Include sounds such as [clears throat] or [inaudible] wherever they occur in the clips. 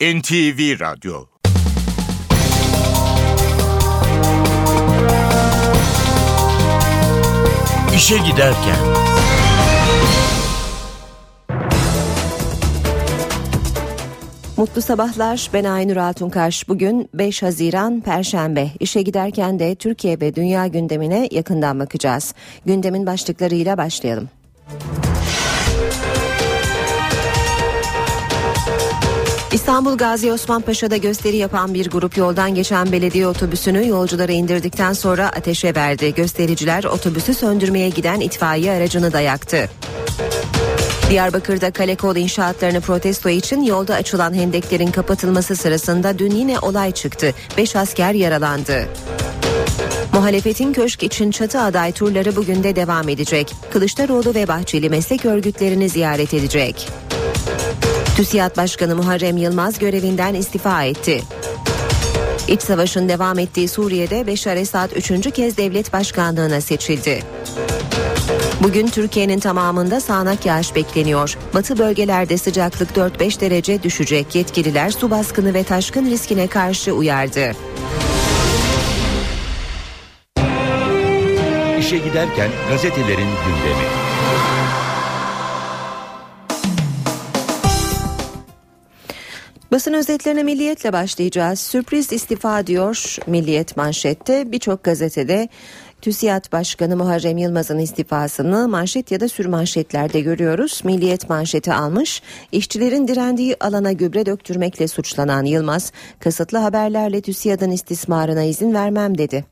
NTV Radyo İşe Giderken Mutlu sabahlar. Ben Aynur Altunkaş. Bugün 5 Haziran Perşembe. İşe giderken de Türkiye ve dünya gündemine yakından bakacağız. Gündemin başlıklarıyla başlayalım. İstanbul Gazi Osman Paşa'da gösteri yapan bir grup yoldan geçen belediye otobüsünü yolculara indirdikten sonra ateşe verdi. Göstericiler otobüsü söndürmeye giden itfaiye aracını da yaktı. Diyarbakır'da kale kol inşaatlarını protesto için yolda açılan hendeklerin kapatılması sırasında dün yine olay çıktı. 5 asker yaralandı. Muhalefetin köşk için çatı aday turları bugün de devam edecek. Kılıçdaroğlu ve Bahçeli meslek örgütlerini ziyaret edecek. TÜSİAD Başkanı Muharrem Yılmaz görevinden istifa etti. İç savaşın devam ettiği Suriye'de Beşar Esad üçüncü kez devlet başkanlığına seçildi. Bugün Türkiye'nin tamamında sağanak yağış bekleniyor. Batı bölgelerde sıcaklık 4-5 derece düşecek. Yetkililer su baskını ve taşkın riskine karşı uyardı. İşe Giderken gazetelerin gündemi. Basın özetlerine milliyetle başlayacağız. Sürpriz istifa diyor Milliyet manşette. Birçok gazetede TÜSİAD Başkanı Muharrem Yılmaz'ın istifasını manşet ya da sürmanşetlerde görüyoruz. Milliyet manşeti almış. İşçilerin direndiği alana gübre döktürmekle suçlanan Yılmaz, kasıtlı haberlerle TÜSİAD'ın istismarına izin vermem dedi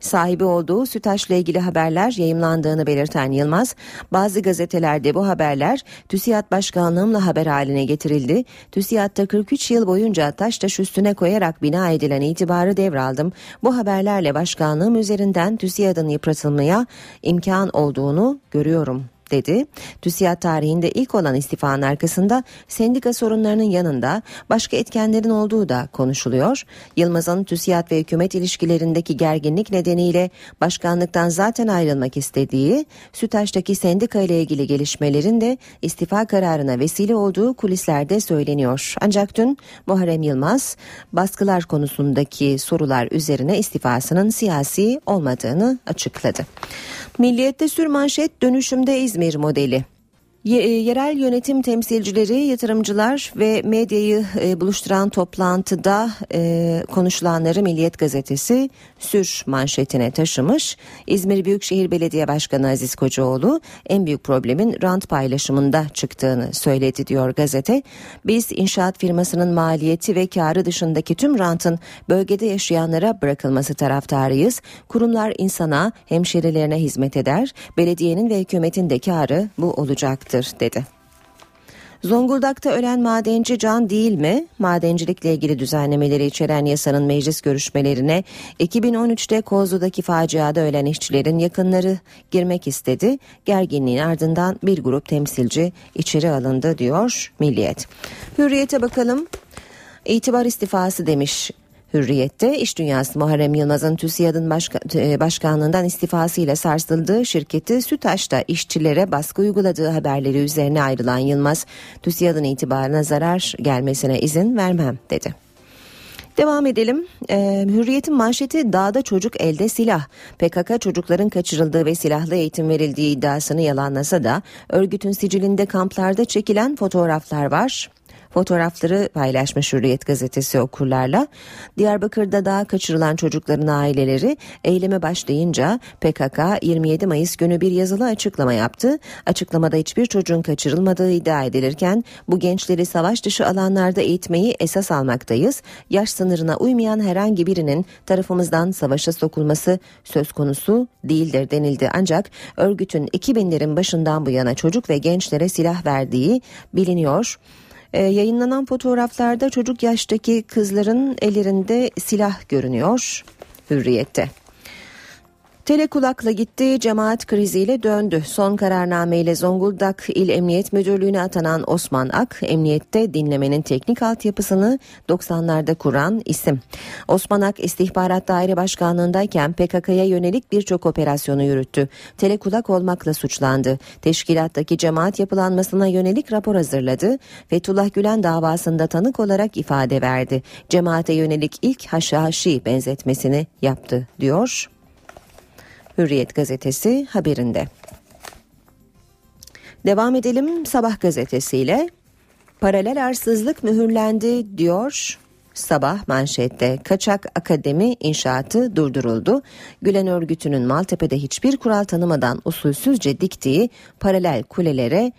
sahibi olduğu SÜTAŞ'la ilgili haberler yayımlandığını belirten Yılmaz, bazı gazetelerde bu haberler TÜSİAD başkanlığımla haber haline getirildi. TÜSİAD'da 43 yıl boyunca taş taş üstüne koyarak bina edilen itibarı devraldım. Bu haberlerle başkanlığım üzerinden TÜSİAD'ın yıpratılmaya imkan olduğunu görüyorum dedi. TÜSİAD tarihinde ilk olan istifanın arkasında sendika sorunlarının yanında başka etkenlerin olduğu da konuşuluyor. Yılmaz'ın TÜSİAD ve hükümet ilişkilerindeki gerginlik nedeniyle başkanlıktan zaten ayrılmak istediği, SÜTAŞ'taki sendika ile ilgili gelişmelerin de istifa kararına vesile olduğu kulislerde söyleniyor. Ancak dün Muharrem Yılmaz baskılar konusundaki sorular üzerine istifasının siyasi olmadığını açıkladı. Milliyette sürmanşet dönüşümde İzmir modeli. E, yerel yönetim temsilcileri, yatırımcılar ve medyayı e, buluşturan toplantıda e, konuşulanları Milliyet Gazetesi sür manşetine taşımış. İzmir Büyükşehir Belediye Başkanı Aziz Kocaoğlu en büyük problemin rant paylaşımında çıktığını söyledi diyor gazete. Biz inşaat firmasının maliyeti ve karı dışındaki tüm rantın bölgede yaşayanlara bırakılması taraftarıyız. Kurumlar insana, hemşerilerine hizmet eder. Belediyenin ve hükümetin de karı bu olacaktır olacaktır dedi. Zonguldak'ta ölen madenci can değil mi? Madencilikle ilgili düzenlemeleri içeren yasanın meclis görüşmelerine 2013'te Kozlu'daki faciada ölen işçilerin yakınları girmek istedi. Gerginliğin ardından bir grup temsilci içeri alındı diyor Milliyet. Hürriyete bakalım. İtibar istifası demiş Hürriyet'te iş dünyası Muharrem Yılmaz'ın TÜSİAD'ın başka, e, başkanlığından istifasıyla sarsıldığı şirketi Sütaş'ta işçilere baskı uyguladığı haberleri üzerine ayrılan Yılmaz, TÜSİAD'ın itibarına zarar gelmesine izin vermem dedi. Devam edelim. Ee, Hürriyet'in manşeti dağda çocuk elde silah. PKK çocukların kaçırıldığı ve silahlı eğitim verildiği iddiasını yalanlasa da örgütün sicilinde kamplarda çekilen fotoğraflar var fotoğrafları paylaşmış Hürriyet gazetesi okurlarla. Diyarbakır'da daha kaçırılan çocukların aileleri eyleme başlayınca PKK 27 Mayıs günü bir yazılı açıklama yaptı. Açıklamada hiçbir çocuğun kaçırılmadığı iddia edilirken bu gençleri savaş dışı alanlarda eğitmeyi esas almaktayız. Yaş sınırına uymayan herhangi birinin tarafımızdan savaşa sokulması söz konusu değildir denildi. Ancak örgütün 2000'lerin başından bu yana çocuk ve gençlere silah verdiği biliniyor. Ee, yayınlanan fotoğraflarda çocuk yaştaki kızların ellerinde silah görünüyor hürriyette. Telekulakla gitti, cemaat kriziyle döndü. Son kararnameyle Zonguldak İl Emniyet Müdürlüğü'ne atanan Osman Ak, emniyette dinlemenin teknik altyapısını 90'larda kuran isim. Osman Ak istihbarat daire başkanlığındayken PKK'ya yönelik birçok operasyonu yürüttü. Telekulak olmakla suçlandı. Teşkilattaki cemaat yapılanmasına yönelik rapor hazırladı. Fethullah Gülen davasında tanık olarak ifade verdi. Cemaate yönelik ilk haşhaşi benzetmesini yaptı diyor Hürriyet gazetesi haberinde. Devam edelim Sabah gazetesiyle. Paralel arsızlık mühürlendi diyor Sabah manşette kaçak akademi inşaatı durduruldu. Gülen örgütünün Maltepe'de hiçbir kural tanımadan usulsüzce diktiği paralel kulelere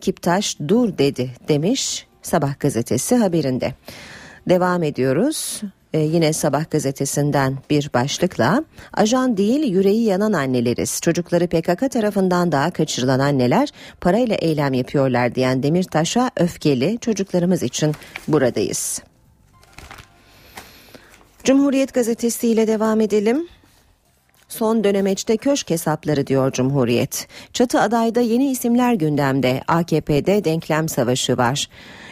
Kiptaş dur dedi demiş Sabah gazetesi haberinde. Devam ediyoruz. Ee, yine Sabah gazetesinden bir başlıkla ajan değil yüreği yanan anneleriz. Çocukları PKK tarafından daha kaçırılan anneler parayla eylem yapıyorlar diyen Demirtaş'a öfkeli çocuklarımız için buradayız. Cumhuriyet Gazetesi ile devam edelim. Son dönemeçte köşk hesapları diyor Cumhuriyet. Çatı adayda yeni isimler gündemde. AKP'de denklem savaşı var.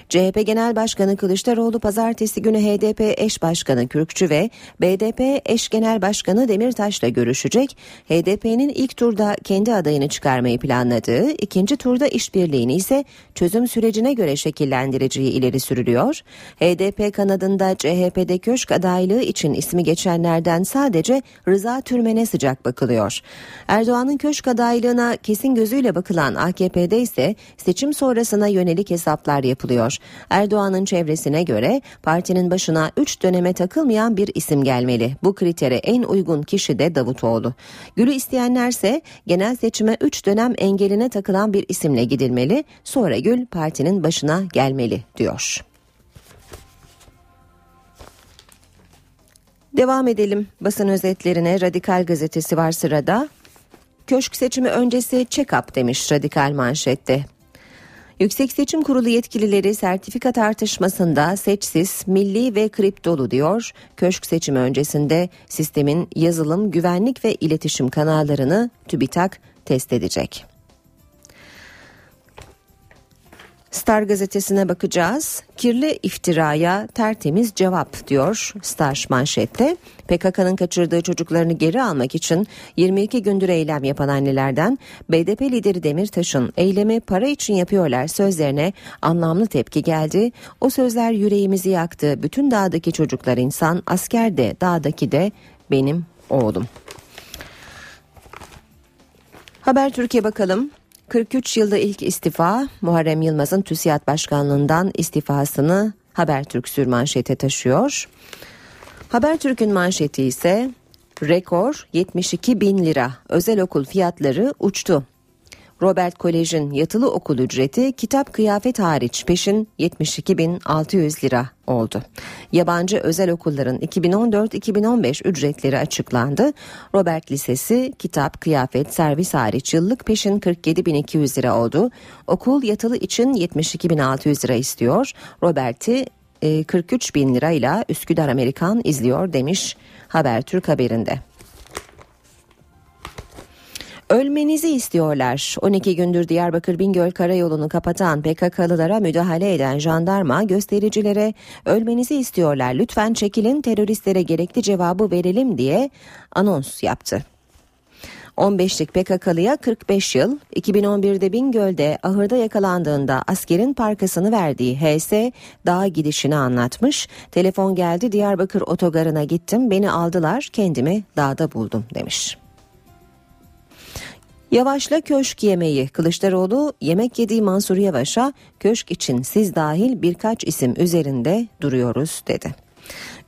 CHP Genel Başkanı Kılıçdaroğlu pazartesi günü HDP eş başkanı Kürkçü ve BDP eş genel başkanı Demirtaş'la görüşecek. HDP'nin ilk turda kendi adayını çıkarmayı planladığı, ikinci turda işbirliğini ise çözüm sürecine göre şekillendireceği ileri sürülüyor. HDP kanadında CHP'de köşk adaylığı için ismi geçenlerden sadece Rıza Türmen'e sıcak bakılıyor. Erdoğan'ın köşk adaylığına kesin gözüyle bakılan AKP'de ise seçim sonrasına yönelik hesaplar yapılıyor. Erdoğan'ın çevresine göre partinin başına 3 döneme takılmayan bir isim gelmeli. Bu kritere en uygun kişi de Davutoğlu. Gül'ü isteyenlerse genel seçime 3 dönem engeline takılan bir isimle gidilmeli. Sonra Gül partinin başına gelmeli diyor. Devam edelim basın özetlerine. Radikal gazetesi var sırada. Köşk seçimi öncesi check-up demiş Radikal manşette. Yüksek Seçim Kurulu yetkilileri sertifika tartışmasında seçsiz, milli ve kriptolu diyor. Köşk seçimi öncesinde sistemin yazılım, güvenlik ve iletişim kanallarını TÜBİTAK test edecek. Star gazetesine bakacağız. Kirli iftiraya tertemiz cevap diyor Star manşette. PKK'nın kaçırdığı çocuklarını geri almak için 22 gündür eylem yapan annelerden BDP lideri Demirtaş'ın eylemi para için yapıyorlar sözlerine anlamlı tepki geldi. O sözler yüreğimizi yaktı. Bütün dağdaki çocuklar insan, asker de dağdaki de benim oğlum. Haber Türkiye bakalım. 43 yılda ilk istifa Muharrem Yılmaz'ın TÜSİAD Başkanlığından istifasını Habertürk sürmanşete taşıyor. Habertürk'ün manşeti ise rekor 72 bin lira özel okul fiyatları uçtu. Robert Kolej'in yatılı okul ücreti kitap kıyafet hariç peşin 72.600 lira oldu. Yabancı özel okulların 2014-2015 ücretleri açıklandı. Robert Lisesi kitap, kıyafet, servis hariç yıllık peşin 47.200 lira oldu. Okul yatılı için 72.600 lira istiyor. Robert'i 43 e, bin lirayla Üsküdar Amerikan izliyor demiş Habertürk haberinde. Ölmenizi istiyorlar. 12 gündür Diyarbakır Bingöl Karayolu'nu kapatan PKK'lılara müdahale eden jandarma göstericilere ölmenizi istiyorlar. Lütfen çekilin teröristlere gerekli cevabı verelim diye anons yaptı. 15'lik PKK'lıya 45 yıl, 2011'de Bingöl'de ahırda yakalandığında askerin parkasını verdiği HS dağa gidişini anlatmış. Telefon geldi Diyarbakır otogarına gittim beni aldılar kendimi dağda buldum demiş. Yavaşla köşk yemeği Kılıçdaroğlu yemek yediği Mansur Yavaş'a köşk için siz dahil birkaç isim üzerinde duruyoruz dedi.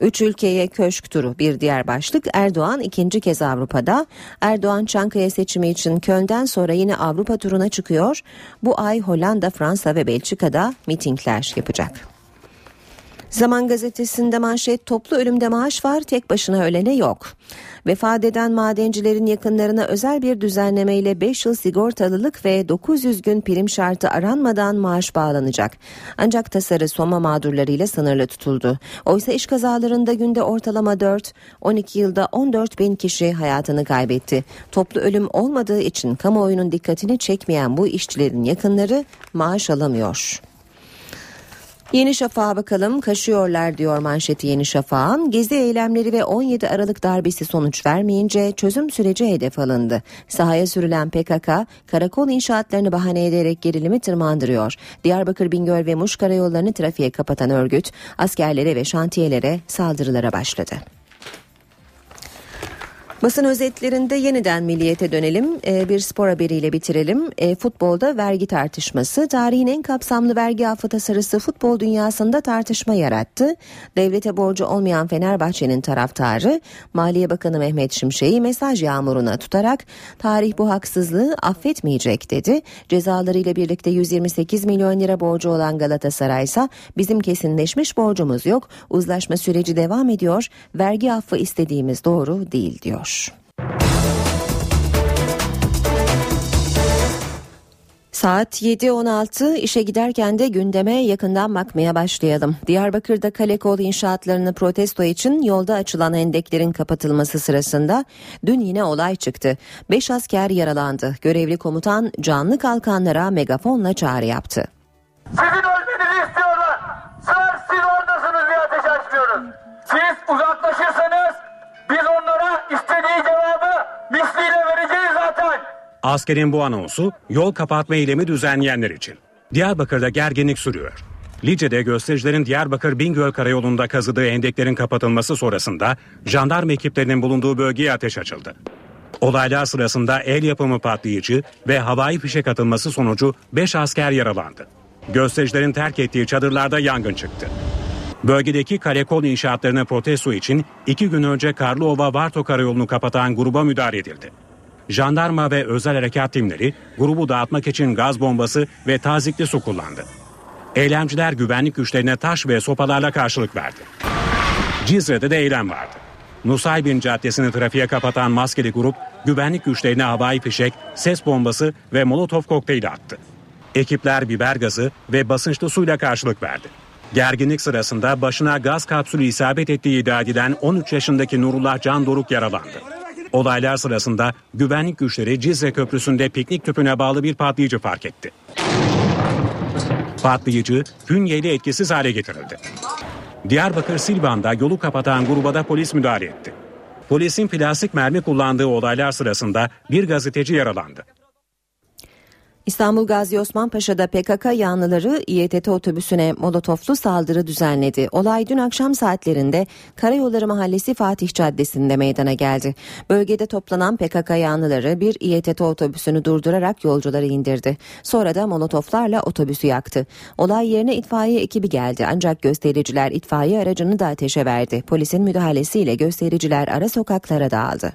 Üç ülkeye köşk turu bir diğer başlık Erdoğan ikinci kez Avrupa'da. Erdoğan Çankaya seçimi için Köln'den sonra yine Avrupa turuna çıkıyor. Bu ay Hollanda, Fransa ve Belçika'da mitingler yapacak. Zaman gazetesinde manşet toplu ölümde maaş var tek başına ölene yok. Vefat eden madencilerin yakınlarına özel bir düzenlemeyle 5 yıl sigortalılık ve 900 gün prim şartı aranmadan maaş bağlanacak. Ancak tasarı Soma mağdurlarıyla sınırlı tutuldu. Oysa iş kazalarında günde ortalama 4, 12 yılda 14 bin kişi hayatını kaybetti. Toplu ölüm olmadığı için kamuoyunun dikkatini çekmeyen bu işçilerin yakınları maaş alamıyor. Yeni Şafak'a bakalım kaşıyorlar diyor manşeti Yeni Şafak'ın. Gezi eylemleri ve 17 Aralık darbesi sonuç vermeyince çözüm süreci hedef alındı. Sahaya sürülen PKK karakol inşaatlarını bahane ederek gerilimi tırmandırıyor. Diyarbakır, Bingöl ve Muş karayollarını trafiğe kapatan örgüt askerlere ve şantiyelere saldırılara başladı. Basın özetlerinde yeniden milliyete dönelim. Ee, bir spor haberiyle bitirelim. Ee, futbolda vergi tartışması tarihin en kapsamlı vergi affı tasarısı futbol dünyasında tartışma yarattı. Devlete borcu olmayan Fenerbahçe'nin taraftarı Maliye Bakanı Mehmet Şimşek'i mesaj yağmuruna tutarak tarih bu haksızlığı affetmeyecek dedi. Cezalarıyla birlikte 128 milyon lira borcu olan Galatasaray ise bizim kesinleşmiş borcumuz yok. Uzlaşma süreci devam ediyor. Vergi affı istediğimiz doğru değil diyor. Saat 7.16 işe giderken de gündeme yakından bakmaya başlayalım. Diyarbakır'da kale kol inşaatlarını protesto için yolda açılan hendeklerin kapatılması sırasında dün yine olay çıktı. 5 asker yaralandı. Görevli komutan canlı kalkanlara megafonla çağrı yaptı. Sizin ölmenizi istiyorlar. Sır siz oradasınız diye ateş açmıyoruz. Siz uzaklaşırsanız biz onlara istediği cevabı misliyle vereceğiz zaten. Askerin bu anonsu yol kapatma eylemi düzenleyenler için. Diyarbakır'da gerginlik sürüyor. Lice'de göstericilerin Diyarbakır Bingöl Karayolu'nda kazıdığı endeklerin kapatılması sonrasında jandarma ekiplerinin bulunduğu bölgeye ateş açıldı. Olaylar sırasında el yapımı patlayıcı ve havai fişek atılması sonucu 5 asker yaralandı. Göstericilerin terk ettiği çadırlarda yangın çıktı. Bölgedeki kalekol inşaatlarını protesto için iki gün önce Karlıova-Varto karayolunu kapatan gruba müdahale edildi. Jandarma ve özel harekat timleri grubu dağıtmak için gaz bombası ve tazikli su kullandı. Eylemciler güvenlik güçlerine taş ve sopalarla karşılık verdi. Cizre'de de eylem vardı. Nusaybin Caddesi'ni trafiğe kapatan maskeli grup güvenlik güçlerine havai fişek, ses bombası ve molotof kokteyli attı. Ekipler biber gazı ve basınçlı suyla karşılık verdi. Gerginlik sırasında başına gaz kapsülü isabet ettiği iddia edilen 13 yaşındaki Nurullah Can Doruk yaralandı. Olaylar sırasında güvenlik güçleri Cizre Köprüsü'nde piknik tüpüne bağlı bir patlayıcı fark etti. Patlayıcı fünyeyle etkisiz hale getirildi. Diyarbakır Silvan'da yolu kapatan gruba da polis müdahale etti. Polisin plastik mermi kullandığı olaylar sırasında bir gazeteci yaralandı. İstanbul Gazi Osman Paşa'da PKK yanlıları İETT otobüsüne molotoflu saldırı düzenledi. Olay dün akşam saatlerinde Karayolları Mahallesi Fatih Caddesi'nde meydana geldi. Bölgede toplanan PKK yanlıları bir İETT otobüsünü durdurarak yolcuları indirdi. Sonra da molotoflarla otobüsü yaktı. Olay yerine itfaiye ekibi geldi ancak göstericiler itfaiye aracını da ateşe verdi. Polisin müdahalesiyle göstericiler ara sokaklara dağıldı.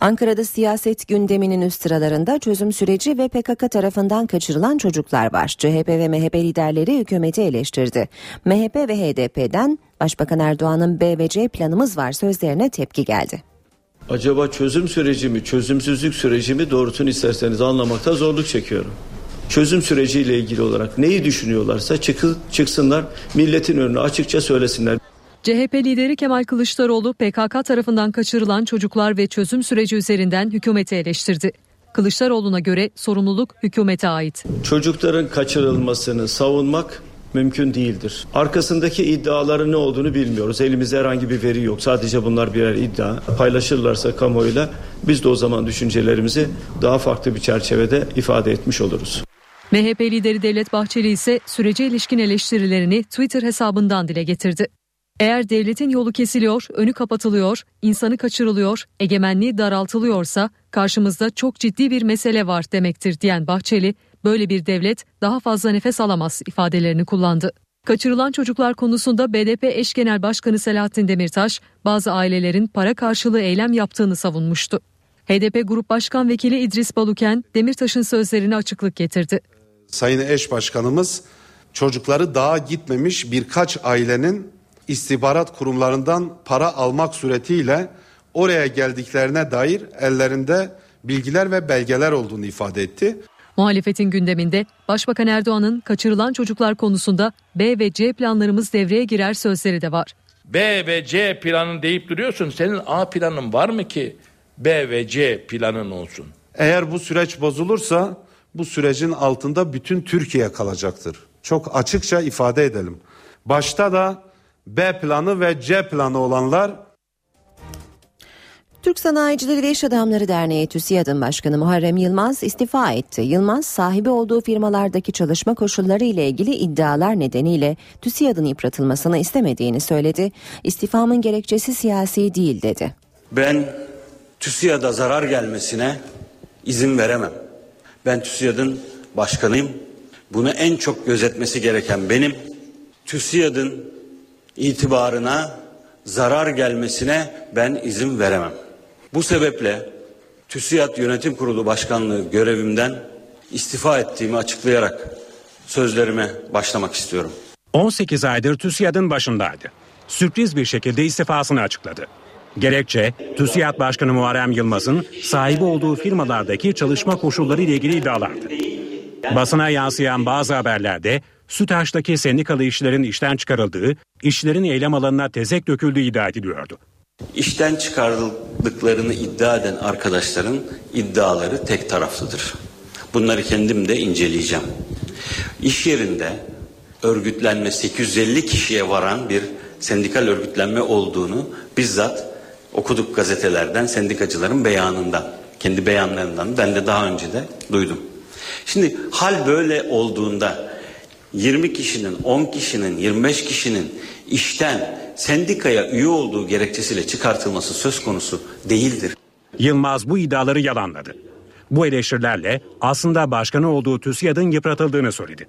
Ankara'da siyaset gündeminin üst sıralarında çözüm süreci ve PKK tarafından kaçırılan çocuklar var. CHP ve MHP liderleri hükümeti eleştirdi. MHP ve HDP'den Başbakan Erdoğan'ın B ve C planımız var sözlerine tepki geldi. Acaba çözüm süreci mi, çözümsüzlük süreci mi doğrusunu isterseniz anlamakta zorluk çekiyorum. Çözüm süreciyle ilgili olarak neyi düşünüyorlarsa çıkı, çıksınlar, milletin önüne açıkça söylesinler. CHP lideri Kemal Kılıçdaroğlu PKK tarafından kaçırılan çocuklar ve çözüm süreci üzerinden hükümeti eleştirdi. Kılıçdaroğlu'na göre sorumluluk hükümete ait. Çocukların kaçırılmasını savunmak mümkün değildir. Arkasındaki iddiaların ne olduğunu bilmiyoruz. Elimizde herhangi bir veri yok. Sadece bunlar birer iddia. Paylaşırlarsa kamuoyuyla biz de o zaman düşüncelerimizi daha farklı bir çerçevede ifade etmiş oluruz. MHP lideri Devlet Bahçeli ise sürece ilişkin eleştirilerini Twitter hesabından dile getirdi. Eğer devletin yolu kesiliyor, önü kapatılıyor, insanı kaçırılıyor, egemenliği daraltılıyorsa karşımızda çok ciddi bir mesele var demektir diyen Bahçeli, böyle bir devlet daha fazla nefes alamaz ifadelerini kullandı. Kaçırılan çocuklar konusunda BDP eş genel başkanı Selahattin Demirtaş, bazı ailelerin para karşılığı eylem yaptığını savunmuştu. HDP Grup Başkan Vekili İdris Baluken, Demirtaş'ın sözlerine açıklık getirdi. Sayın eş başkanımız çocukları dağa gitmemiş birkaç ailenin istihbarat kurumlarından para almak suretiyle oraya geldiklerine dair ellerinde bilgiler ve belgeler olduğunu ifade etti. Muhalefetin gündeminde Başbakan Erdoğan'ın kaçırılan çocuklar konusunda B ve C planlarımız devreye girer sözleri de var. B ve C planın deyip duruyorsun. Senin A planın var mı ki B ve C planın olsun? Eğer bu süreç bozulursa bu sürecin altında bütün Türkiye kalacaktır. Çok açıkça ifade edelim. Başta da B planı ve C planı olanlar Türk Sanayicileri ve İş Adamları Derneği TÜSİAD'ın başkanı Muharrem Yılmaz istifa etti. Yılmaz sahibi olduğu firmalardaki çalışma koşulları ile ilgili iddialar nedeniyle TÜSİAD'ın yıpratılmasını istemediğini söyledi. İstifamın gerekçesi siyasi değil dedi. Ben TÜSİAD'a zarar gelmesine izin veremem. Ben TÜSİAD'ın başkanıyım. Bunu en çok gözetmesi gereken benim. TÜSİAD'ın itibarına zarar gelmesine ben izin veremem. Bu sebeple TÜSİAD Yönetim Kurulu Başkanlığı görevimden istifa ettiğimi açıklayarak sözlerime başlamak istiyorum. 18 aydır TÜSİAD'ın başındaydı. Sürpriz bir şekilde istifasını açıkladı. Gerekçe TÜSİAD Başkanı Muharrem Yılmaz'ın sahibi olduğu firmalardaki çalışma koşulları ile ilgili iddialardı. Basına yansıyan bazı haberlerde SÜTAŞ'taki sendikalı işçilerin işten çıkarıldığı, işçilerin eylem alanına tezek döküldüğü iddia ediliyordu. İşten çıkarıldıklarını iddia eden arkadaşların iddiaları tek taraflıdır. Bunları kendim de inceleyeceğim. İş yerinde örgütlenme 850 kişiye varan bir sendikal örgütlenme olduğunu bizzat okuduk gazetelerden, sendikacıların beyanından, kendi beyanlarından ben de daha önce de duydum. Şimdi hal böyle olduğunda 20 kişinin, 10 kişinin, 25 kişinin işten sendikaya üye olduğu gerekçesiyle çıkartılması söz konusu değildir. Yılmaz bu iddiaları yalanladı. Bu eleştirilerle aslında başkanı olduğu TÜSİAD'ın yıpratıldığını söyledi.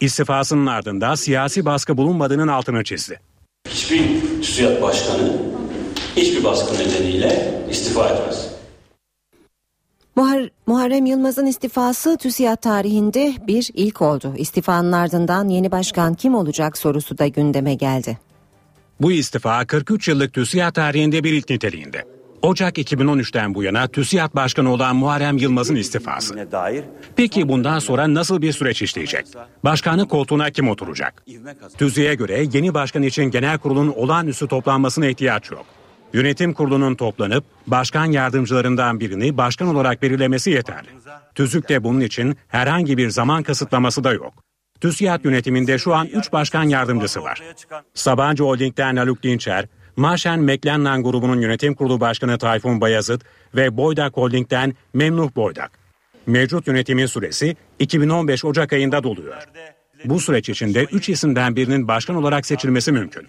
İstifasının ardında siyasi baskı bulunmadığının altını çizdi. Hiçbir TÜSİAD başkanı hiçbir baskı nedeniyle istifa etmez. Muhar Muharrem Yılmaz'ın istifası TÜSİAD tarihinde bir ilk oldu. İstifanın ardından yeni başkan kim olacak sorusu da gündeme geldi. Bu istifa 43 yıllık TÜSİAD tarihinde bir ilk niteliğinde. Ocak 2013'ten bu yana TÜSİAD Başkanı olan Muharrem Yılmaz'ın istifası. Peki bundan sonra nasıl bir süreç işleyecek? Başkanlık koltuğuna kim oturacak? TÜZİ'ye göre yeni başkan için genel kurulun olağanüstü toplanmasına ihtiyaç yok. Yönetim kurulunun toplanıp başkan yardımcılarından birini başkan olarak belirlemesi yeterli. TÜZÜK'te bunun için herhangi bir zaman kısıtlaması da yok. TÜSİAD yönetiminde şu an 3 başkan yardımcısı var. Sabancı Holding'den Haluk Dinçer, Marşen McLennan grubunun yönetim kurulu başkanı Tayfun Bayazıt ve Boydak Holding'den Memnuh Boydak. Mevcut yönetimin süresi 2015 Ocak ayında doluyor. Bu süreç içinde 3 isimden birinin başkan olarak seçilmesi mümkün.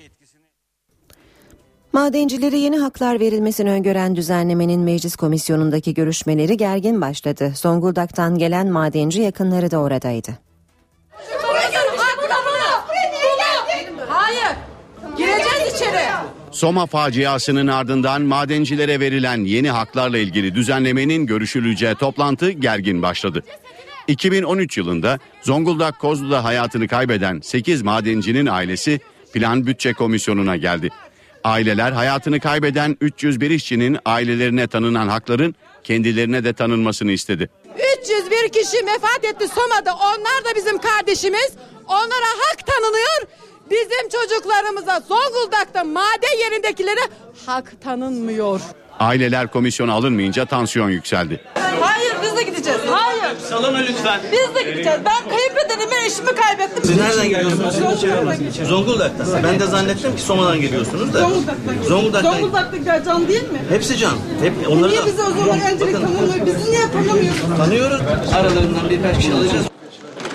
Madencilere yeni haklar verilmesini öngören düzenlemenin meclis komisyonundaki görüşmeleri gergin başladı. Zonguldak'tan gelen madenci yakınları da oradaydı. Soma faciasının ardından madencilere verilen yeni haklarla ilgili düzenlemenin görüşüleceği toplantı gergin başladı. 2013 yılında Zonguldak Kozlu'da hayatını kaybeden 8 madencinin ailesi Plan Bütçe Komisyonu'na geldi. Aileler hayatını kaybeden 301 işçinin ailelerine tanınan hakların kendilerine de tanınmasını istedi. 301 kişi vefat etti Soma'da. Onlar da bizim kardeşimiz. Onlara hak tanınıyor. Bizim çocuklarımıza Zonguldak'ta maden yerindekilere hak tanınmıyor. Aileler komisyona alınmayınca tansiyon yükseldi. Hayır biz de gideceğiz. Hayır. Salona lütfen. Biz de gideceğiz. Ben kayınpederimi eşimi kaybettim. Siz nereden geliyorsunuz? Zonguldak'tan. Ben de zannettim ki Soma'dan geliyorsunuz da. Zonguldak'tan. Zonguldak'tan. Zonguldak'ta can değil mi? Hepsi can. Hep onları Niye da. bizi o zaman öncelik Bakın, tanımıyor? Bizi niye tanımıyorsunuz? Tanıyoruz. Aralarından birkaç kişi alacağız.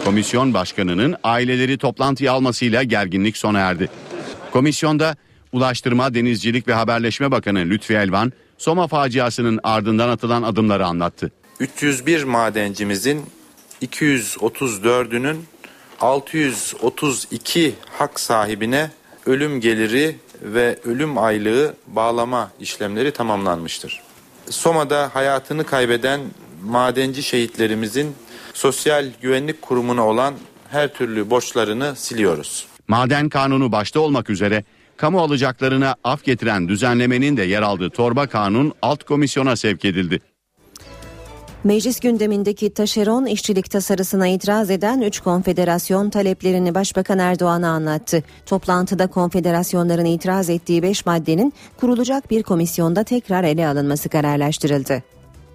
Komisyon başkanının aileleri toplantıya almasıyla gerginlik sona erdi. Komisyonda Ulaştırma, Denizcilik ve Haberleşme Bakanı Lütfi Elvan, Soma faciasının ardından atılan adımları anlattı. 301 madencimizin 234'ünün 632 hak sahibine ölüm geliri ve ölüm aylığı bağlama işlemleri tamamlanmıştır. Soma'da hayatını kaybeden madenci şehitlerimizin Sosyal Güvenlik Kurumu'na olan her türlü borçlarını siliyoruz. Maden kanunu başta olmak üzere kamu alacaklarına af getiren düzenlemenin de yer aldığı torba kanun alt komisyona sevk edildi. Meclis gündemindeki taşeron işçilik tasarısına itiraz eden 3 konfederasyon taleplerini Başbakan Erdoğan'a anlattı. Toplantıda konfederasyonların itiraz ettiği 5 maddenin kurulacak bir komisyonda tekrar ele alınması kararlaştırıldı.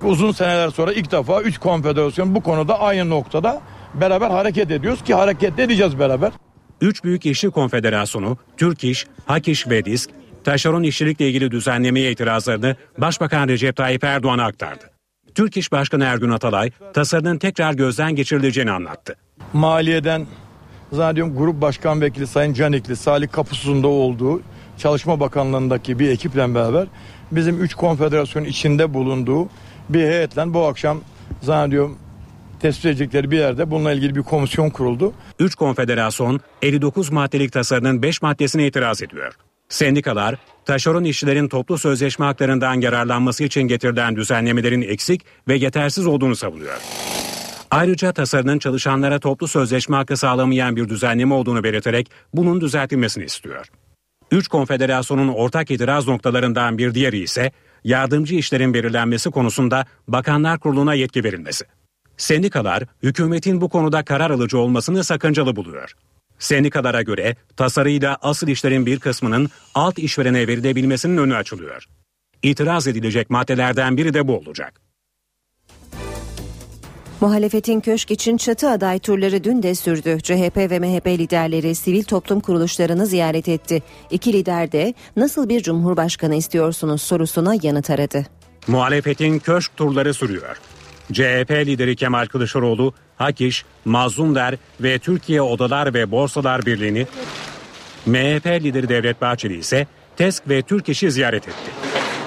Uzun seneler sonra ilk defa 3 konfederasyon bu konuda aynı noktada beraber hareket ediyoruz ki hareket edeceğiz beraber. Üç büyük işçi konfederasyonu Türk İş, Hak İş ve Disk, taşeron işçilikle ilgili düzenlemeye itirazlarını Başbakan Recep Tayyip Erdoğan'a aktardı. Türk İş Başkanı Ergün Atalay tasarının tekrar gözden geçirileceğini anlattı. Maliyeden zannediyorum Grup Başkan Vekili Sayın Canikli, Salih Kapusuz'un da olduğu Çalışma Bakanlığı'ndaki bir ekiple beraber bizim 3 konfederasyon içinde bulunduğu bir heyetle bu akşam zannediyorum tespit edecekleri bir yerde bununla ilgili bir komisyon kuruldu. 3 konfederasyon 59 maddelik tasarının 5 maddesine itiraz ediyor. Sendikalar, taşeron işçilerin toplu sözleşme haklarından yararlanması için getirilen düzenlemelerin eksik ve yetersiz olduğunu savunuyor. Ayrıca tasarının çalışanlara toplu sözleşme hakkı sağlamayan bir düzenleme olduğunu belirterek bunun düzeltilmesini istiyor. Üç konfederasyonun ortak itiraz noktalarından bir diğeri ise yardımcı işlerin belirlenmesi konusunda Bakanlar Kurulu'na yetki verilmesi. Sendikalar hükümetin bu konuda karar alıcı olmasını sakıncalı buluyor. Sendikalara göre tasarıyla asıl işlerin bir kısmının alt işverene verilebilmesinin önü açılıyor. İtiraz edilecek maddelerden biri de bu olacak. Muhalefetin köşk için çatı aday turları dün de sürdü. CHP ve MHP liderleri sivil toplum kuruluşlarını ziyaret etti. İki lider de nasıl bir cumhurbaşkanı istiyorsunuz sorusuna yanıt aradı. Muhalefetin köşk turları sürüyor. CHP lideri Kemal Kılıçdaroğlu, Hak İş, Mazlum ve Türkiye Odalar ve Borsalar Birliği'ni, MHP lideri Devlet Bahçeli ise TESK ve Türk İş'i ziyaret etti.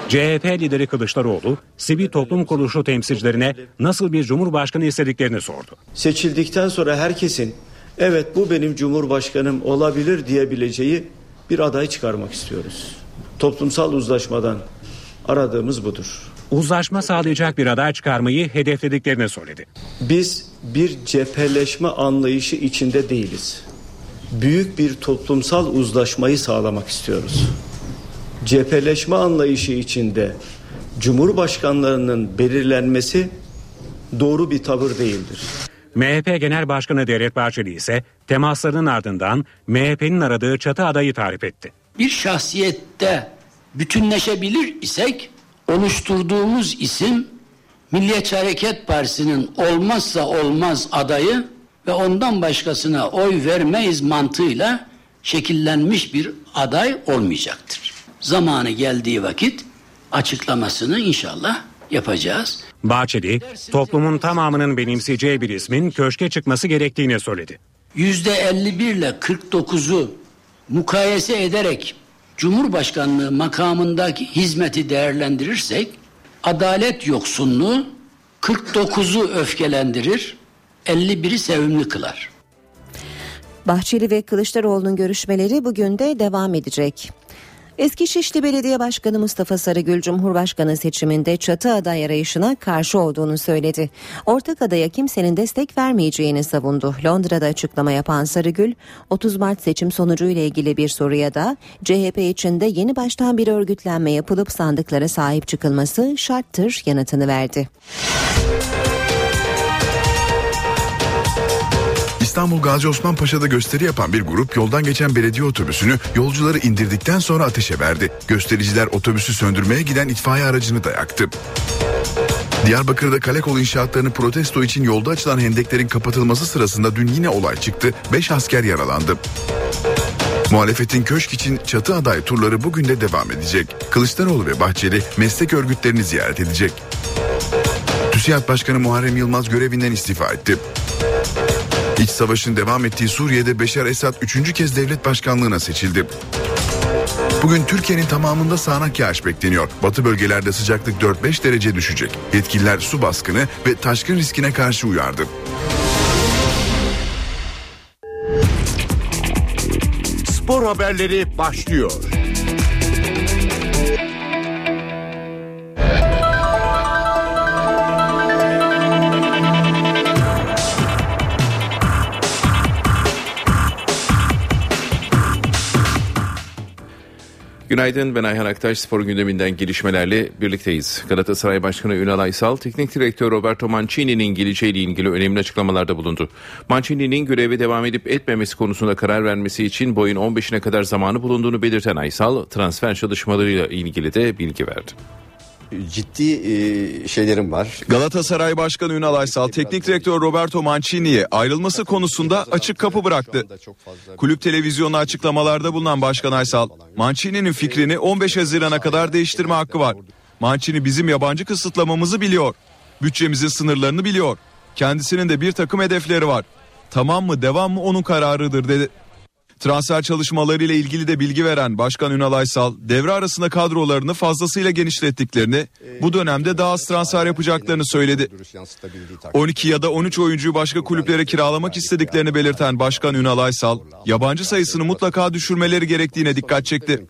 CHP lideri Kılıçdaroğlu, sivil toplum kuruluşu temsilcilerine nasıl bir cumhurbaşkanı istediklerini sordu. Seçildikten sonra herkesin evet bu benim cumhurbaşkanım olabilir diyebileceği bir aday çıkarmak istiyoruz. Toplumsal uzlaşmadan aradığımız budur. Uzlaşma sağlayacak bir aday çıkarmayı hedeflediklerini söyledi. Biz bir cepheleşme anlayışı içinde değiliz. Büyük bir toplumsal uzlaşmayı sağlamak istiyoruz. Cepheleşme anlayışı içinde Cumhurbaşkanlarının belirlenmesi doğru bir tavır değildir. MHP Genel Başkanı Devlet Bahçeli ise temaslarının ardından MHP'nin aradığı çatı adayı tarif etti. Bir şahsiyette bütünleşebilir isek oluşturduğumuz isim Milliyetçi Hareket Partisi'nin olmazsa olmaz adayı ve ondan başkasına oy vermeyiz mantığıyla şekillenmiş bir aday olmayacaktır. Zamanı geldiği vakit açıklamasını inşallah yapacağız. Bahçeli, toplumun tamamının benimseyeceği bir ismin köşke çıkması gerektiğini söyledi. Yüzde 51 ile 49'u mukayese ederek Cumhurbaşkanlığı makamındaki hizmeti değerlendirirsek adalet yoksunluğu 49'u öfkelendirir, 51'i sevimli kılar. Bahçeli ve Kılıçdaroğlu'nun görüşmeleri bugün de devam edecek. Eski Şişli Belediye Başkanı Mustafa Sarıgül Cumhurbaşkanı seçiminde çatı aday arayışına karşı olduğunu söyledi. Ortak adaya kimsenin destek vermeyeceğini savundu. Londra'da açıklama yapan Sarıgül, 30 Mart seçim sonucuyla ilgili bir soruya da CHP içinde yeni baştan bir örgütlenme yapılıp sandıklara sahip çıkılması şarttır yanıtını verdi. İstanbul Gazi Osman Paşa'da gösteri yapan bir grup yoldan geçen belediye otobüsünü yolcuları indirdikten sonra ateşe verdi. Göstericiler otobüsü söndürmeye giden itfaiye aracını da yaktı. Diyarbakır'da kale kol inşaatlarını protesto için yolda açılan hendeklerin kapatılması sırasında dün yine olay çıktı. 5 asker yaralandı. Muhalefetin köşk için çatı aday turları bugün de devam edecek. Kılıçdaroğlu ve Bahçeli meslek örgütlerini ziyaret edecek. TÜSİAD Başkanı Muharrem Yılmaz görevinden istifa etti. İç savaşın devam ettiği Suriye'de Beşar Esad üçüncü kez devlet başkanlığına seçildi. Bugün Türkiye'nin tamamında sağanak yağış bekleniyor. Batı bölgelerde sıcaklık 4-5 derece düşecek. Yetkililer su baskını ve taşkın riskine karşı uyardı. Spor haberleri başlıyor. Günaydın ben Ayhan Aktaş spor gündeminden gelişmelerle birlikteyiz. Galatasaray Başkanı Ünal Aysal, teknik direktör Roberto Mancini'nin geleceğiyle ilgili önemli açıklamalarda bulundu. Mancini'nin göreve devam edip etmemesi konusunda karar vermesi için boyun 15'ine kadar zamanı bulunduğunu belirten Aysal, transfer çalışmalarıyla ilgili de bilgi verdi ciddi e, şeylerim var. Galatasaray Başkanı Ünal Aysal teknik direktör Roberto Mancini'ye ayrılması konusunda açık kapı bıraktı. Kulüp televizyonu açıklamalarda bulunan Başkan Aysal, Mancini'nin fikrini 15 Haziran'a kadar değiştirme hakkı var. Mancini bizim yabancı kısıtlamamızı biliyor. Bütçemizin sınırlarını biliyor. Kendisinin de bir takım hedefleri var. Tamam mı devam mı onun kararıdır dedi. Transfer çalışmaları ile ilgili de bilgi veren Başkan Ünal Aysal, devre arasında kadrolarını fazlasıyla genişlettiklerini, bu dönemde daha az transfer yapacaklarını söyledi. 12 ya da 13 oyuncuyu başka kulüplere kiralamak istediklerini belirten Başkan Ünal Aysal, yabancı sayısını mutlaka düşürmeleri gerektiğine dikkat çekti.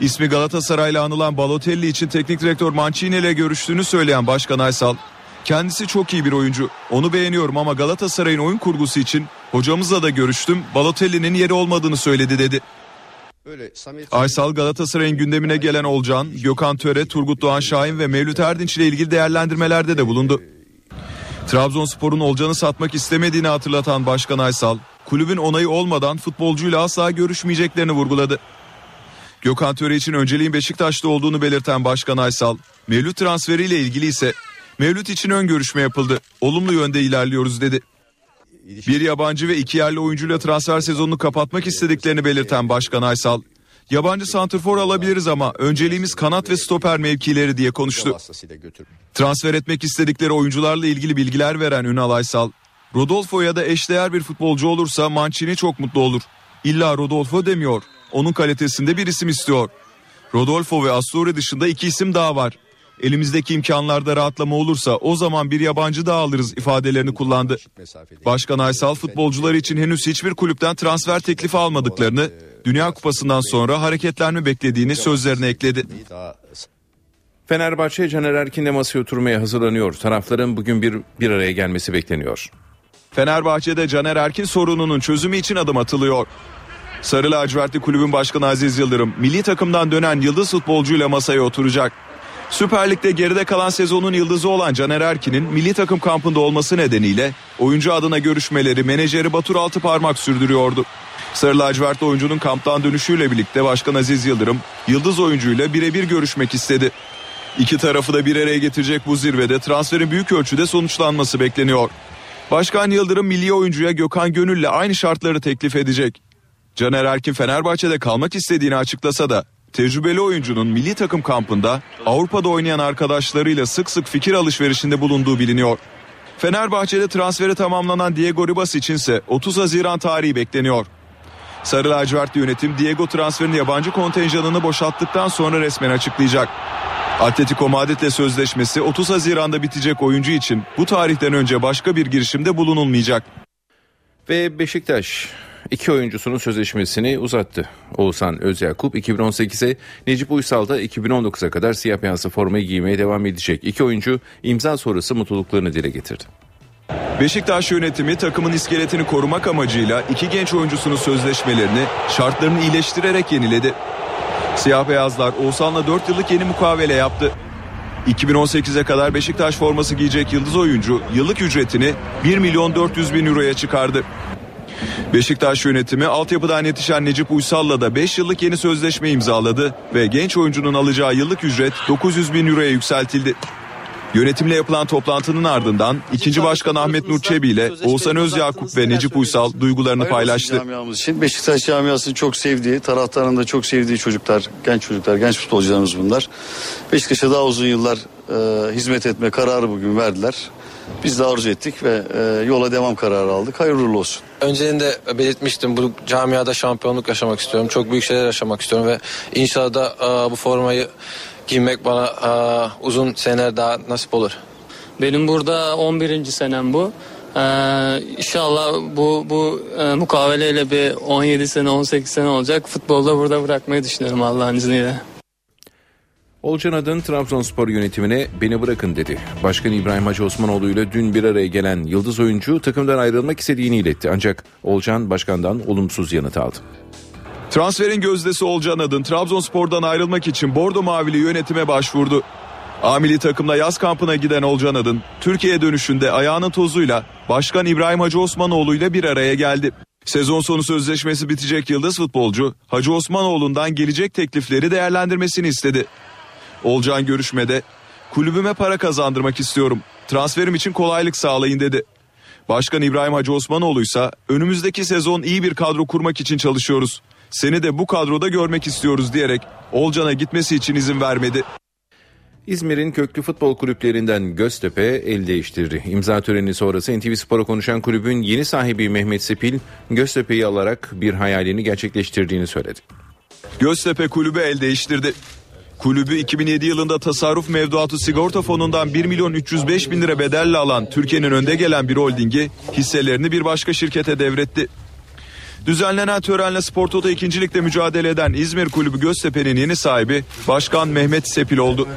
İsmi Galatasaray'la anılan Balotelli için teknik direktör Mancini ile görüştüğünü söyleyen Başkan Aysal, Kendisi çok iyi bir oyuncu. Onu beğeniyorum ama Galatasaray'ın oyun kurgusu için hocamızla da görüştüm. Balotelli'nin yeri olmadığını söyledi dedi. Aysal Galatasaray'ın gündemine gelen Olcan, Gökhan Töre, Turgut Doğan Şahin ve Mevlüt Erdinç ile ilgili değerlendirmelerde de bulundu. Trabzonspor'un Olcan'ı satmak istemediğini hatırlatan Başkan Aysal, kulübün onayı olmadan futbolcuyla asla görüşmeyeceklerini vurguladı. Gökhan Töre için önceliğin Beşiktaş'ta olduğunu belirten Başkan Aysal, Mevlüt transferiyle ilgili ise Mevlüt için ön görüşme yapıldı. Olumlu yönde ilerliyoruz dedi. Bir yabancı ve iki yerli oyuncuyla transfer sezonunu kapatmak istediklerini belirten Başkan Aysal, yabancı santrfor alabiliriz ama önceliğimiz kanat ve stoper mevkileri diye konuştu. Transfer etmek istedikleri oyuncularla ilgili bilgiler veren Ünal Aysal, Rodolfo ya da eşdeğer bir futbolcu olursa Mancini çok mutlu olur. İlla Rodolfo demiyor. Onun kalitesinde bir isim istiyor. Rodolfo ve Astori dışında iki isim daha var. Elimizdeki imkanlarda rahatlama olursa o zaman bir yabancı daha alırız ifadelerini kullandı. Başkan Aysal futbolcular için henüz hiçbir kulüpten transfer teklifi almadıklarını, Dünya Kupası'ndan sonra hareketlenme beklediğini sözlerine ekledi. Fenerbahçe Caner Erkin'le masaya oturmaya hazırlanıyor. Tarafların bugün bir, bir araya gelmesi bekleniyor. Fenerbahçe'de Caner Erkin sorununun çözümü için adım atılıyor. Sarı lacivertli kulübün başkanı Aziz Yıldırım milli takımdan dönen yıldız futbolcuyla masaya oturacak. Süper Lig'de geride kalan sezonun yıldızı olan Caner Erkin'in milli takım kampında olması nedeniyle oyuncu adına görüşmeleri menajeri Batur Altıparmak sürdürüyordu. Sarı lacivertli oyuncunun kamptan dönüşüyle birlikte Başkan Aziz Yıldırım yıldız oyuncuyla birebir görüşmek istedi. İki tarafı da bir araya getirecek bu zirvede transferin büyük ölçüde sonuçlanması bekleniyor. Başkan Yıldırım milli oyuncuya Gökhan Gönül'le aynı şartları teklif edecek. Caner Erkin Fenerbahçe'de kalmak istediğini açıklasa da tecrübeli oyuncunun milli takım kampında Avrupa'da oynayan arkadaşlarıyla sık sık fikir alışverişinde bulunduğu biliniyor. Fenerbahçe'de transferi tamamlanan Diego Ribas içinse 30 Haziran tarihi bekleniyor. Sarı lacivertli yönetim Diego transferini yabancı kontenjanını boşalttıktan sonra resmen açıklayacak. Atletico Madrid'le sözleşmesi 30 Haziran'da bitecek oyuncu için bu tarihten önce başka bir girişimde bulunulmayacak. Ve Beşiktaş iki oyuncusunun sözleşmesini uzattı. Oğuzhan Özyakup 2018'e, Necip Uysal da 2019'a kadar siyah beyazlı formayı giymeye devam edecek. İki oyuncu imza sonrası mutluluklarını dile getirdi. Beşiktaş yönetimi takımın iskeletini korumak amacıyla iki genç oyuncusunun sözleşmelerini şartlarını iyileştirerek yeniledi. Siyah beyazlar Oğuzhan'la 4 yıllık yeni mukavele yaptı. 2018'e kadar Beşiktaş forması giyecek yıldız oyuncu yıllık ücretini 1 milyon 400 bin euroya çıkardı. Beşiktaş yönetimi altyapıdan yetişen Necip Uysal'la da 5 yıllık yeni sözleşme imzaladı ve genç oyuncunun alacağı yıllık ücret 900 bin euroya yükseltildi. Yönetimle yapılan toplantının ardından ikinci başkan Ahmet Nur Çebi ile Oğuzhan Özyakup ve Necip Uysal duygularını paylaştı. İçin Beşiktaş camiasını çok sevdiği, taraftarın da çok sevdiği çocuklar, genç çocuklar, genç futbolcularımız bunlar. Beşiktaş'a daha uzun yıllar e, hizmet etme kararı bugün verdiler. Biz de arzu ettik ve e, yola devam kararı aldık. Hayırlı olsun. Önceden belirtmiştim bu camiada şampiyonluk yaşamak istiyorum. Çok büyük şeyler yaşamak istiyorum ve inşallah da e, bu formayı giymek bana e, uzun seneler daha nasip olur. Benim burada 11. senem bu. Ee, inşallah bu bu e, mukaveleyle bir 17 sene 18 sene olacak. Futbolda burada bırakmayı düşünüyorum Allah'ın izniyle. Olcan Adın Trabzonspor yönetimine beni bırakın dedi. Başkan İbrahim Hacı Osmanoğlu ile dün bir araya gelen yıldız oyuncu takımdan ayrılmak istediğini iletti. Ancak Olcan başkandan olumsuz yanıt aldı. Transferin gözdesi Olcan Adın Trabzonspor'dan ayrılmak için Bordo Mavili yönetime başvurdu. Amili takımla yaz kampına giden Olcan Adın, Türkiye dönüşünde ayağının tozuyla Başkan İbrahim Hacı Osmanoğlu ile bir araya geldi. Sezon sonu sözleşmesi bitecek yıldız futbolcu Hacı Osmanoğlu'ndan gelecek teklifleri değerlendirmesini istedi. Olcan görüşmede kulübüme para kazandırmak istiyorum. Transferim için kolaylık sağlayın dedi. Başkan İbrahim Hacı Osmanoğlu ise önümüzdeki sezon iyi bir kadro kurmak için çalışıyoruz. Seni de bu kadroda görmek istiyoruz diyerek Olcan'a gitmesi için izin vermedi. İzmir'in köklü futbol kulüplerinden Göztepe el değiştirdi. İmza töreni sonrası NTV Spor'a konuşan kulübün yeni sahibi Mehmet Sepil, Göztepe'yi alarak bir hayalini gerçekleştirdiğini söyledi. Göztepe kulübü el değiştirdi. Kulübü 2007 yılında tasarruf mevduatı sigorta fonundan 1 milyon 305 bin lira bedelle alan Türkiye'nin önde gelen bir holdingi hisselerini bir başka şirkete devretti. Düzenlenen törenle Spor Toto ikincilikte mücadele eden İzmir Kulübü Göztepe'nin yeni sahibi Başkan Mehmet Sepil oldu.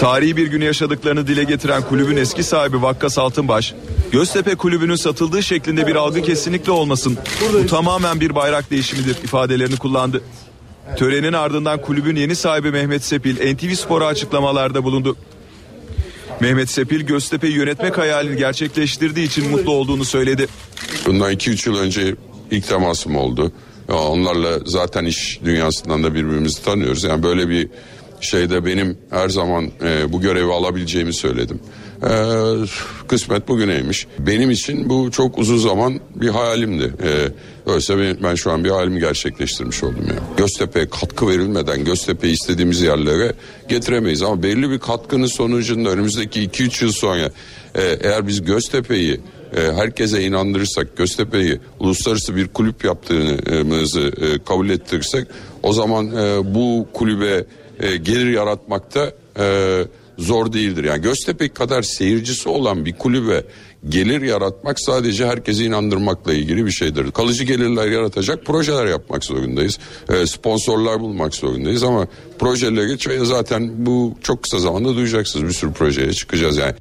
Tarihi bir günü yaşadıklarını dile getiren kulübün eski sahibi Vakkas Altınbaş, Göztepe Kulübü'nün satıldığı şeklinde bir algı kesinlikle olmasın. Bu tamamen bir bayrak değişimidir ifadelerini kullandı. Törenin ardından kulübün yeni sahibi Mehmet Sepil NTV Spor'a açıklamalarda bulundu. Mehmet Sepil Göztepe'yi yönetmek hayalini gerçekleştirdiği için mutlu olduğunu söyledi. Bundan 2-3 yıl önce ilk temasım oldu. Onlarla zaten iş dünyasından da birbirimizi tanıyoruz. Yani böyle bir şeyde benim her zaman e, bu görevi alabileceğimi söyledim. E, kısmet bugüneymiş. Benim için bu çok uzun zaman bir hayalimdi. E, Oysa ben, ben şu an bir halimi gerçekleştirmiş oldum ya. Göztepe'ye katkı verilmeden Göztepe'yi istediğimiz yerlere getiremeyiz. Ama belli bir katkının sonucunda önümüzdeki 2-3 yıl sonra e, eğer biz Göztepe'yi e, herkese inandırırsak Göztepe'yi uluslararası bir kulüp yaptığımızı e, kabul ettirirsek o zaman e, bu kulübe gelir yaratmakta zor değildir. Yani Göztepe kadar seyircisi olan bir kulübe gelir yaratmak sadece herkesi inandırmakla ilgili bir şeydir. Kalıcı gelirler yaratacak projeler yapmak zorundayız. E, sponsorlar bulmak zorundayız ama projeleri zaten bu çok kısa zamanda duyacaksınız. Bir sürü projeye çıkacağız yani.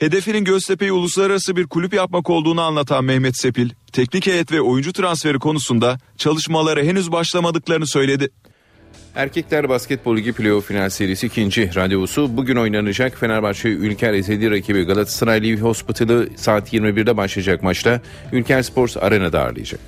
Hedefinin Göztepe'yi uluslararası bir kulüp yapmak olduğunu anlatan Mehmet Sepil, teknik heyet ve oyuncu transferi konusunda çalışmaları henüz başlamadıklarını söyledi. Erkekler Basketbol Ligi Playoff Final Serisi ikinci randevusu bugün oynanacak. Fenerbahçe Ülker ezeli rakibi Galatasaray Live Hospital'ı saat 21'de başlayacak maçta Ülker Sports Arena'da ağırlayacak.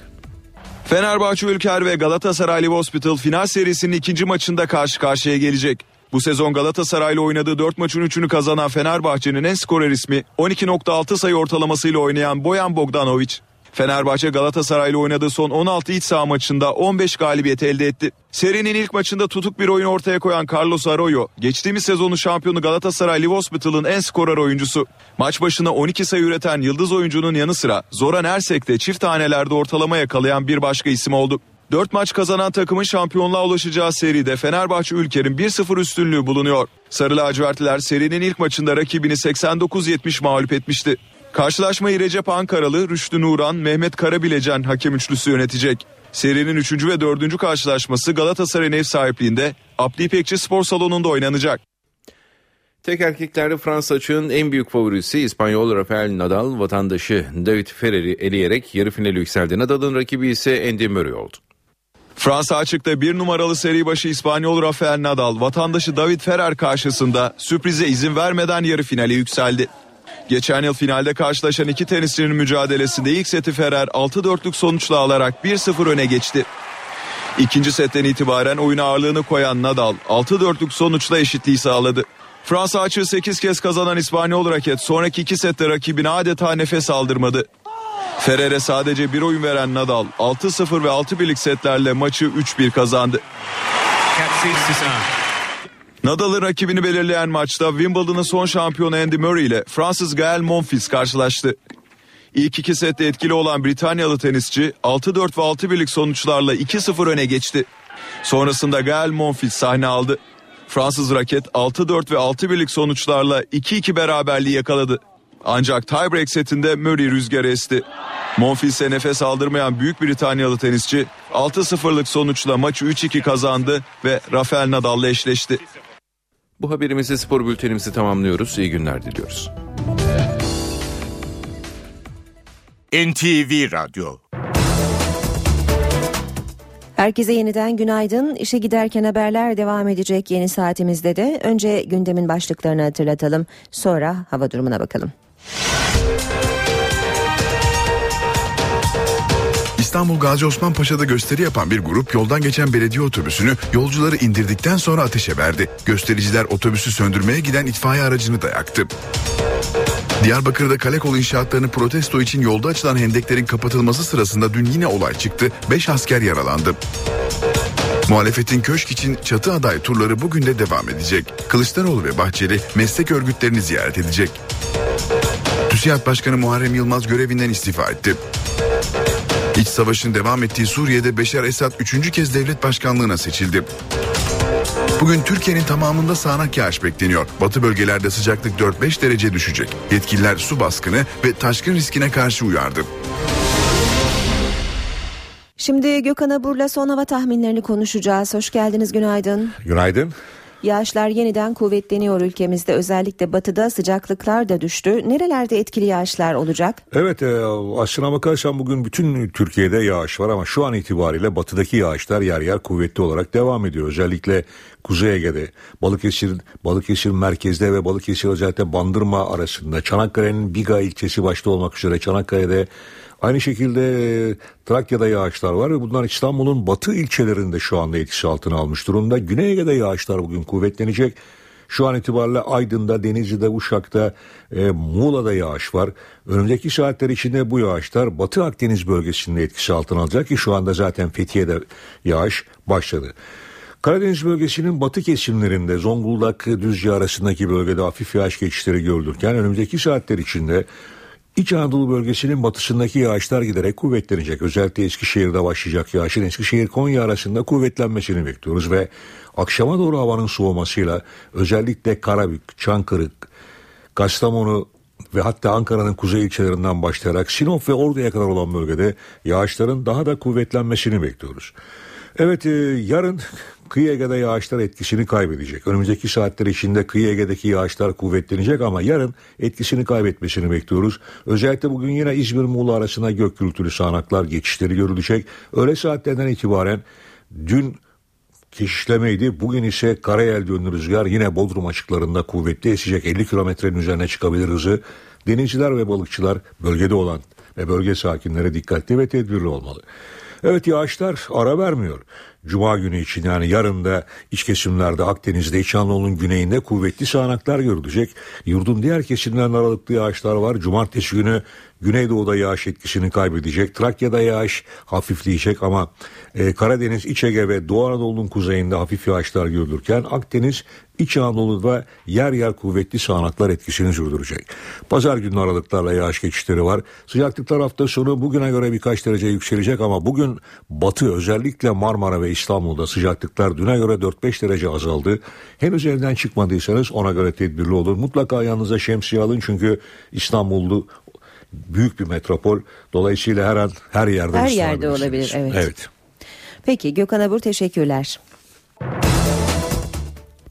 Fenerbahçe Ülker ve Galatasaray Live Hospital final serisinin ikinci maçında karşı karşıya gelecek. Bu sezon Galatasaray'la oynadığı 4 maçın 3'ünü kazanan Fenerbahçe'nin en skorer ismi 12.6 sayı ortalamasıyla oynayan Boyan Bogdanovic. Fenerbahçe Galatasaray'la oynadığı son 16 iç saha maçında 15 galibiyet elde etti. Serinin ilk maçında tutuk bir oyun ortaya koyan Carlos Arroyo, geçtiğimiz sezonun şampiyonu Galatasaray Live Hospital'ın en skorer oyuncusu. Maç başına 12 sayı üreten yıldız oyuncunun yanı sıra Zoran Ersek de çift tanelerde ortalama yakalayan bir başka isim oldu. 4 maç kazanan takımın şampiyonluğa ulaşacağı seride Fenerbahçe Ülker'in 1-0 üstünlüğü bulunuyor. Sarı lacivertliler serinin ilk maçında rakibini 89-70 mağlup etmişti. Karşılaşmayı Recep Ankaralı, Rüştü Nuran, Mehmet Karabilecen hakem üçlüsü yönetecek. Serinin 3. ve 4. karşılaşması Galatasaray'ın ev sahipliğinde Abdi İpekçi Spor Salonu'nda oynanacak. Tek erkeklerde Fransa açığın en büyük favorisi İspanyol Rafael Nadal vatandaşı David Ferrer'i eleyerek yarı finale yükseldi. Nadal'ın rakibi ise Andy Murray oldu. Fransa açıkta bir numaralı seri başı İspanyol Rafael Nadal vatandaşı David Ferrer karşısında sürprize izin vermeden yarı finale yükseldi. Geçen yıl finalde karşılaşan iki tenisçinin mücadelesinde ilk seti Ferrer 6-4'lük sonuçla alarak 1-0 öne geçti. İkinci setten itibaren oyun ağırlığını koyan Nadal 6-4'lük sonuçla eşitliği sağladı. Fransa açığı 8 kez kazanan İspanyol raket sonraki iki sette rakibine adeta nefes aldırmadı. Ferrer'e sadece bir oyun veren Nadal 6-0 ve 6-1'lik setlerle maçı 3-1 kazandı. Nadal'ın rakibini belirleyen maçta Wimbledon'ın son şampiyonu Andy Murray ile Fransız Gael Monfils karşılaştı. İlk iki sette etkili olan Britanyalı tenisçi 6-4 ve 6-1'lik sonuçlarla 2-0 öne geçti. Sonrasında Gael Monfils sahne aldı. Fransız raket 6-4 ve 6-1'lik sonuçlarla 2-2 beraberliği yakaladı. Ancak tiebreak setinde Murray rüzgar esti. Monfils'e nefes aldırmayan Büyük Britanyalı tenisçi 6-0'lık sonuçla maçı 3-2 kazandı ve Rafael Nadal'la eşleşti. Bu haberimizi spor bültenimizi tamamlıyoruz. İyi günler diliyoruz. NTV Radyo Herkese yeniden günaydın. İşe giderken haberler devam edecek yeni saatimizde de. Önce gündemin başlıklarını hatırlatalım. Sonra hava durumuna bakalım. İstanbul Gazi Osman Paşa'da gösteri yapan bir grup yoldan geçen belediye otobüsünü yolcuları indirdikten sonra ateşe verdi. Göstericiler otobüsü söndürmeye giden itfaiye aracını da yaktı. Diyarbakır'da kale kol inşaatlarını protesto için yolda açılan hendeklerin kapatılması sırasında dün yine olay çıktı. 5 asker yaralandı. Muhalefetin köşk için çatı aday turları bugün de devam edecek. Kılıçdaroğlu ve Bahçeli meslek örgütlerini ziyaret edecek. TÜSİAD Başkanı Muharrem Yılmaz görevinden istifa etti. İç savaşın devam ettiği Suriye'de Beşar Esad üçüncü kez devlet başkanlığına seçildi. Bugün Türkiye'nin tamamında sağanak yağış bekleniyor. Batı bölgelerde sıcaklık 4-5 derece düşecek. Yetkililer su baskını ve taşkın riskine karşı uyardı. Şimdi Gökhan Abur'la son hava tahminlerini konuşacağız. Hoş geldiniz, günaydın. Günaydın. Yağışlar yeniden kuvvetleniyor ülkemizde. Özellikle batıda sıcaklıklar da düştü. Nerelerde etkili yağışlar olacak? Evet e, aslına bakarsan bugün bütün Türkiye'de yağış var ama şu an itibariyle batıdaki yağışlar yer yer kuvvetli olarak devam ediyor. Özellikle Kuzey Ege'de, Balıkesir, Balıkesir merkezde ve Balıkesir özellikle Bandırma arasında, Çanakkale'nin Biga ilçesi başta olmak üzere Çanakkale'de Aynı şekilde e, Trakya'da yağışlar var ve bunlar İstanbul'un batı ilçelerinde şu anda etkisi altına almış durumda. Güney Ege'de yağışlar bugün kuvvetlenecek. Şu an itibariyle Aydın'da, Denizli'de, Uşak'ta, e, Muğla'da yağış var. Önümüzdeki saatler içinde bu yağışlar Batı Akdeniz bölgesinde etkisi altına alacak ki şu anda zaten Fethiye'de yağış başladı. Karadeniz bölgesinin batı kesimlerinde Zonguldak Düzce arasındaki bölgede hafif yağış geçişleri görülürken önümüzdeki saatler içinde İç Anadolu bölgesinin batısındaki yağışlar giderek kuvvetlenecek. Özellikle Eskişehir'de başlayacak yağışın Eskişehir-Konya arasında kuvvetlenmesini bekliyoruz ve akşama doğru havanın soğumasıyla özellikle Karabük, Çankırık, Kastamonu ve hatta Ankara'nın kuzey ilçelerinden başlayarak Sinop ve Ordu'ya kadar olan bölgede yağışların daha da kuvvetlenmesini bekliyoruz. Evet e, yarın kıyı Ege'de yağışlar etkisini kaybedecek. Önümüzdeki saatler içinde kıyı Ege'deki yağışlar kuvvetlenecek ama yarın etkisini kaybetmesini bekliyoruz. Özellikle bugün yine İzmir Muğla arasında gök gürültülü sağanaklar geçişleri görülecek. Öğle saatlerden itibaren dün keşişlemeydi. Bugün ise karayel yönlü rüzgar yine Bodrum açıklarında kuvvetli esecek 50 kilometrenin üzerine çıkabilir hızı. Denizciler ve balıkçılar bölgede olan ve bölge sakinleri dikkatli ve tedbirli olmalı. Evet yağışlar ara vermiyor. Cuma günü için yani yarın da iç kesimlerde Akdeniz'de İç Anadolu'nun güneyinde kuvvetli sağanaklar görülecek. Yurdun diğer kesimlerinde aralıklı yağışlar var. Cumartesi günü Güneydoğu'da yağış etkisini kaybedecek. Trakya'da yağış hafifleyecek ama e, Karadeniz, İç Ege ve Doğu Anadolu'nun kuzeyinde hafif yağışlar görülürken Akdeniz, İç Anadolu'da yer yer kuvvetli sağanaklar etkisini sürdürecek. Pazar günü aralıklarla yağış geçişleri var. Sıcaklıklar hafta sonu bugüne göre birkaç derece yükselecek ama bugün batı özellikle Marmara ve İstanbul'da sıcaklıklar düne göre 4-5 derece azaldı. Henüz evden çıkmadıysanız ona göre tedbirli olun. Mutlaka yanınıza şemsiye alın çünkü İstanbul'du büyük bir metropol. Dolayısıyla her an her yerde Her yerde olabilir evet. Evet. Peki Gökhan Abur teşekkürler.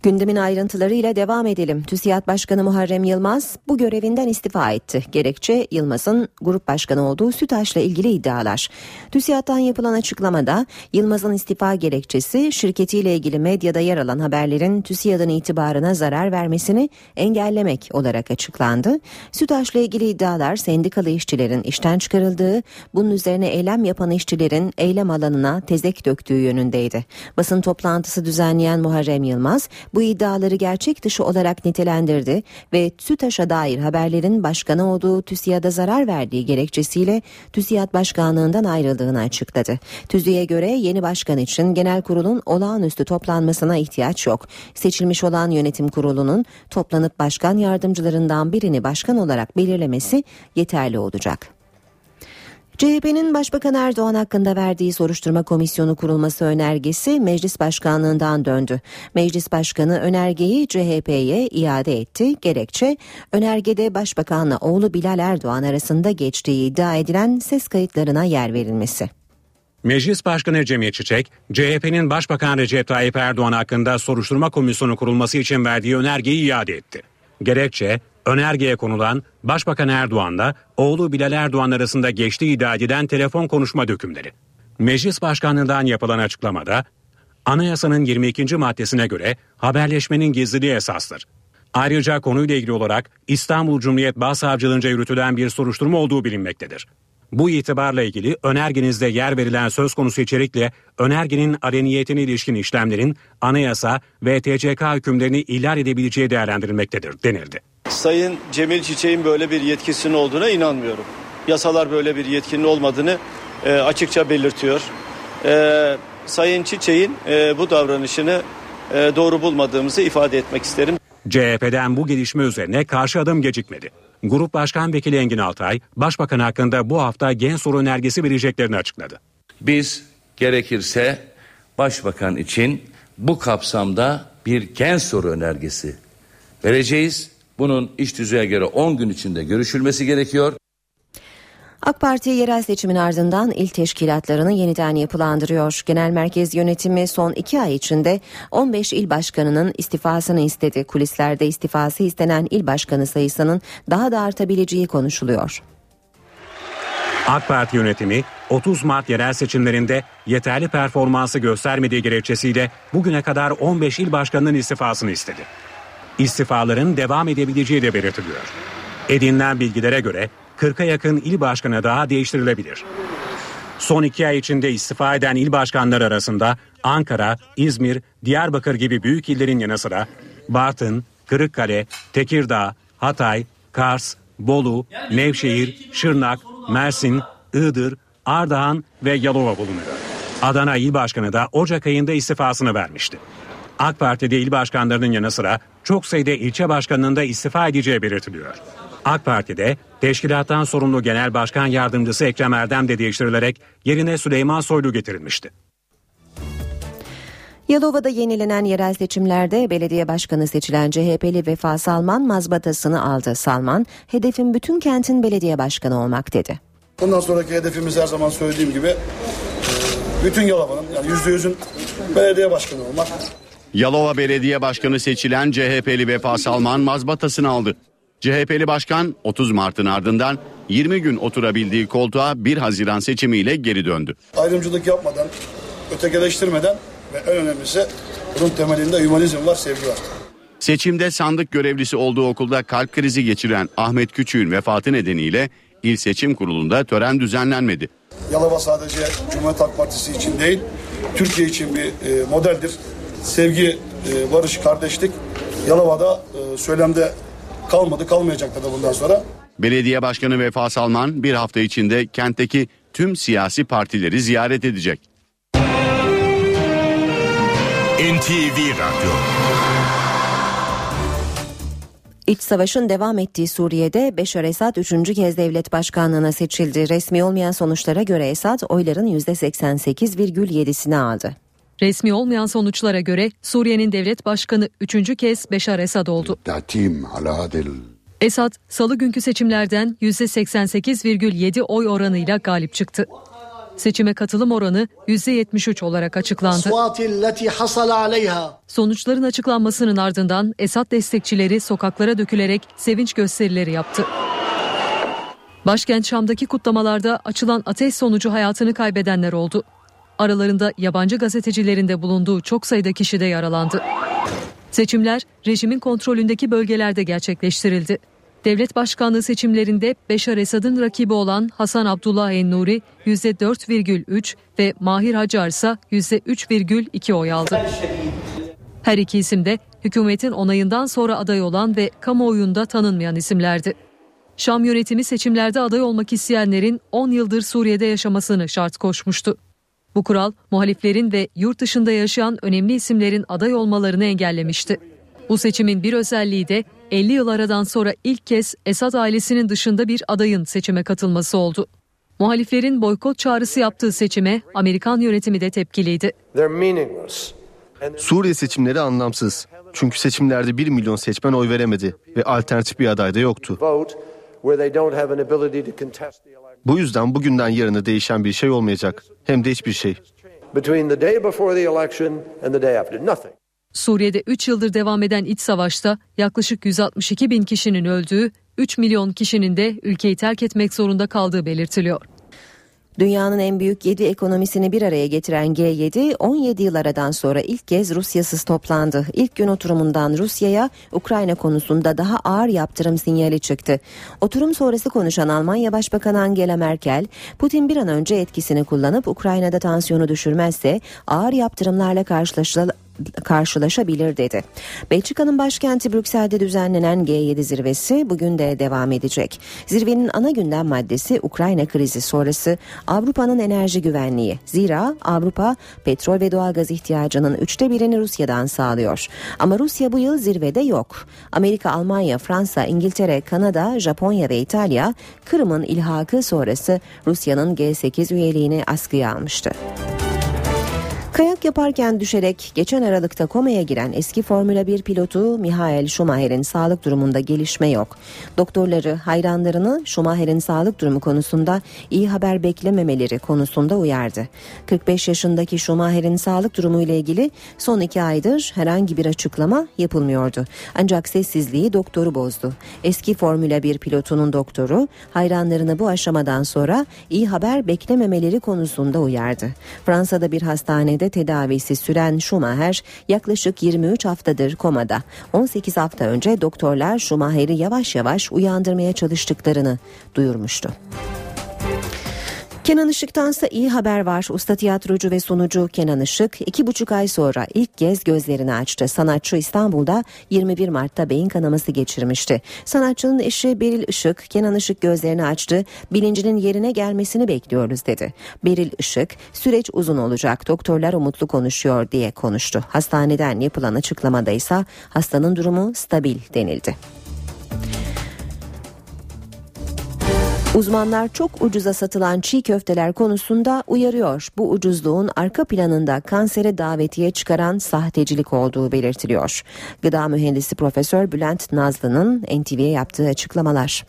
Gündemin ayrıntılarıyla devam edelim. TÜSİAD Başkanı Muharrem Yılmaz bu görevinden istifa etti. Gerekçe Yılmaz'ın grup başkanı olduğu SÜTAŞ'la ilgili iddialar. TÜSİAD'dan yapılan açıklamada Yılmaz'ın istifa gerekçesi şirketiyle ilgili medyada yer alan haberlerin TÜSİAD'ın itibarına zarar vermesini engellemek olarak açıklandı. SÜTAŞ'la ilgili iddialar sendikalı işçilerin işten çıkarıldığı, bunun üzerine eylem yapan işçilerin eylem alanına tezek döktüğü yönündeydi. Basın toplantısı düzenleyen Muharrem Yılmaz bu iddiaları gerçek dışı olarak nitelendirdi ve TÜTAŞ'a dair haberlerin başkanı olduğu TÜSİAD'a zarar verdiği gerekçesiyle TÜSİAD başkanlığından ayrıldığını açıkladı. TÜZİ'ye göre yeni başkan için genel kurulun olağanüstü toplanmasına ihtiyaç yok. Seçilmiş olan yönetim kurulunun toplanıp başkan yardımcılarından birini başkan olarak belirlemesi yeterli olacak. CHP'nin Başbakan Erdoğan hakkında verdiği soruşturma komisyonu kurulması önergesi meclis başkanlığından döndü. Meclis başkanı önergeyi CHP'ye iade etti. Gerekçe önergede başbakanla oğlu Bilal Erdoğan arasında geçtiği iddia edilen ses kayıtlarına yer verilmesi. Meclis Başkanı Cemil Çiçek, CHP'nin Başbakan Recep Tayyip Erdoğan hakkında soruşturma komisyonu kurulması için verdiği önergeyi iade etti. Gerekçe Önergeye konulan Başbakan Erdoğan'la oğlu Bilal Erdoğan arasında geçtiği iddia edilen telefon konuşma dökümleri. Meclis Başkanlığından yapılan açıklamada anayasanın 22. maddesine göre haberleşmenin gizliliği esastır. Ayrıca konuyla ilgili olarak İstanbul Cumhuriyet Başsavcılığınca yürütülen bir soruşturma olduğu bilinmektedir. Bu itibarla ilgili önergenizde yer verilen söz konusu içerikle önergenin areniyetine ilişkin işlemlerin anayasa ve TCK hükümlerini ihlal edebileceği değerlendirilmektedir denildi. Sayın Cemil Çiçek'in böyle bir yetkisinin olduğuna inanmıyorum. Yasalar böyle bir yetkinin olmadığını e, açıkça belirtiyor. E, Sayın Çiçek'in e, bu davranışını e, doğru bulmadığımızı ifade etmek isterim. CHP'den bu gelişme üzerine karşı adım gecikmedi. Grup Başkan Vekili Engin Altay, Başbakan hakkında bu hafta gen soru önergesi vereceklerini açıkladı. Biz gerekirse Başbakan için bu kapsamda bir gen soru önergesi vereceğiz. Bunun iş düzeye göre 10 gün içinde görüşülmesi gerekiyor. AK Parti yerel seçimin ardından il teşkilatlarını yeniden yapılandırıyor. Genel Merkez Yönetimi son iki ay içinde 15 il başkanının istifasını istedi. Kulislerde istifası istenen il başkanı sayısının daha da artabileceği konuşuluyor. AK Parti yönetimi 30 Mart yerel seçimlerinde yeterli performansı göstermediği gerekçesiyle bugüne kadar 15 il başkanının istifasını istedi. İstifaların devam edebileceği de belirtiliyor. Edinilen bilgilere göre 40'a yakın il başkanı daha değiştirilebilir. Son iki ay içinde istifa eden il başkanları arasında Ankara, İzmir, Diyarbakır gibi büyük illerin yanı sıra Bartın, Kırıkkale, Tekirdağ, Hatay, Kars, Bolu, Nevşehir, Şırnak, Mersin, Iğdır, Ardahan ve Yalova bulunuyor. Adana İl Başkanı da Ocak ayında istifasını vermişti. AK Parti'de il başkanlarının yanı sıra çok sayıda ilçe başkanının da istifa edeceği belirtiliyor. AK Parti'de teşkilattan sorumlu Genel Başkan Yardımcısı Ekrem Erdem de değiştirilerek yerine Süleyman Soylu getirilmişti. Yalova'da yenilenen yerel seçimlerde belediye başkanı seçilen CHP'li Vefa Salman mazbatasını aldı. Salman, hedefim bütün kentin belediye başkanı olmak dedi. Bundan sonraki hedefimiz her zaman söylediğim gibi bütün Yalova'nın yani yüzde yüzün belediye başkanı olmak. Yalova Belediye Başkanı seçilen CHP'li Vefa Salman mazbatasını aldı. CHP'li başkan 30 Mart'ın ardından 20 gün oturabildiği koltuğa 1 Haziran seçimiyle geri döndü. Ayrımcılık yapmadan, ötekileştirmeden ve en önemlisi bunun temelinde hümanizm var, sevgi var. Seçimde sandık görevlisi olduğu okulda kalp krizi geçiren Ahmet Küçük'ün vefatı nedeniyle İl Seçim Kurulu'nda tören düzenlenmedi. Yalova sadece Cumhuriyet Halk Partisi için değil, Türkiye için bir e, modeldir. Sevgi, e, barış, kardeşlik Yalova'da e, söylemde kalmadı, kalmayacak da bundan sonra. Belediye Başkanı Vefa Salman bir hafta içinde kentteki tüm siyasi partileri ziyaret edecek. NTV Radyo İç savaşın devam ettiği Suriye'de Beşar Esad üçüncü kez devlet başkanlığına seçildi. Resmi olmayan sonuçlara göre Esad oyların %88,7'sini aldı. Resmi olmayan sonuçlara göre Suriye'nin devlet başkanı üçüncü kez Beşar Esad oldu. Esad, salı günkü seçimlerden %88,7 oy oranıyla galip çıktı. Seçime katılım oranı %73 olarak açıklandı. Sonuçların açıklanmasının ardından Esad destekçileri sokaklara dökülerek sevinç gösterileri yaptı. Başkent Şam'daki kutlamalarda açılan ateş sonucu hayatını kaybedenler oldu. Aralarında yabancı gazetecilerin de bulunduğu çok sayıda kişi de yaralandı. Seçimler rejimin kontrolündeki bölgelerde gerçekleştirildi. Devlet başkanlığı seçimlerinde Beşar Esad'ın rakibi olan Hasan Abdullah En-Nuri %4,3 ve Mahir Hacar ise %3,2 oy aldı. Her iki isim de hükümetin onayından sonra aday olan ve kamuoyunda tanınmayan isimlerdi. Şam yönetimi seçimlerde aday olmak isteyenlerin 10 yıldır Suriye'de yaşamasını şart koşmuştu. Bu kural muhaliflerin ve yurt dışında yaşayan önemli isimlerin aday olmalarını engellemişti. Bu seçimin bir özelliği de 50 yıl aradan sonra ilk kez Esad ailesinin dışında bir adayın seçime katılması oldu. Muhaliflerin boykot çağrısı yaptığı seçime Amerikan yönetimi de tepkiliydi. Suriye seçimleri anlamsız. Çünkü seçimlerde 1 milyon seçmen oy veremedi ve alternatif bir aday da yoktu. Bu yüzden bugünden yarına değişen bir şey olmayacak. Hem de hiçbir şey. Suriye'de 3 yıldır devam eden iç savaşta yaklaşık 162 bin kişinin öldüğü, 3 milyon kişinin de ülkeyi terk etmek zorunda kaldığı belirtiliyor. Dünyanın en büyük 7 ekonomisini bir araya getiren G7 17 yıl aradan sonra ilk kez Rusyasız toplandı. İlk gün oturumundan Rusya'ya Ukrayna konusunda daha ağır yaptırım sinyali çıktı. Oturum sonrası konuşan Almanya Başbakanı Angela Merkel, Putin bir an önce etkisini kullanıp Ukrayna'da tansiyonu düşürmezse ağır yaptırımlarla karşılaşılacak karşılaşabilir dedi. Belçika'nın başkenti Brüksel'de düzenlenen G7 zirvesi bugün de devam edecek. Zirvenin ana gündem maddesi Ukrayna krizi sonrası Avrupa'nın enerji güvenliği. Zira Avrupa petrol ve doğalgaz ihtiyacının üçte birini Rusya'dan sağlıyor. Ama Rusya bu yıl zirvede yok. Amerika, Almanya, Fransa, İngiltere, Kanada, Japonya ve İtalya Kırım'ın ilhakı sonrası Rusya'nın G8 üyeliğini askıya almıştı. Kayak yaparken düşerek geçen Aralık'ta komaya giren eski Formula 1 pilotu Michael Schumacher'in sağlık durumunda gelişme yok. Doktorları hayranlarını Schumacher'in sağlık durumu konusunda iyi haber beklememeleri konusunda uyardı. 45 yaşındaki Schumacher'in sağlık durumu ile ilgili son iki aydır herhangi bir açıklama yapılmıyordu. Ancak sessizliği doktoru bozdu. Eski Formula 1 pilotunun doktoru hayranlarını bu aşamadan sonra iyi haber beklememeleri konusunda uyardı. Fransa'da bir hastanede tedavisi süren Schumacher yaklaşık 23 haftadır komada. 18 hafta önce doktorlar Schumacher'i yavaş yavaş uyandırmaya çalıştıklarını duyurmuştu. Kenan Işık'tansa iyi haber var. Usta tiyatrocu ve sunucu Kenan Işık iki buçuk ay sonra ilk kez gözlerini açtı. Sanatçı İstanbul'da 21 Mart'ta beyin kanaması geçirmişti. Sanatçının eşi Beril Işık, Kenan Işık gözlerini açtı. Bilincinin yerine gelmesini bekliyoruz dedi. Beril Işık, süreç uzun olacak. Doktorlar umutlu konuşuyor diye konuştu. Hastaneden yapılan açıklamada ise hastanın durumu stabil denildi. Uzmanlar çok ucuza satılan çiğ köfteler konusunda uyarıyor. Bu ucuzluğun arka planında kansere davetiye çıkaran sahtecilik olduğu belirtiliyor. Gıda mühendisi Profesör Bülent Nazlı'nın NTV'ye yaptığı açıklamalar.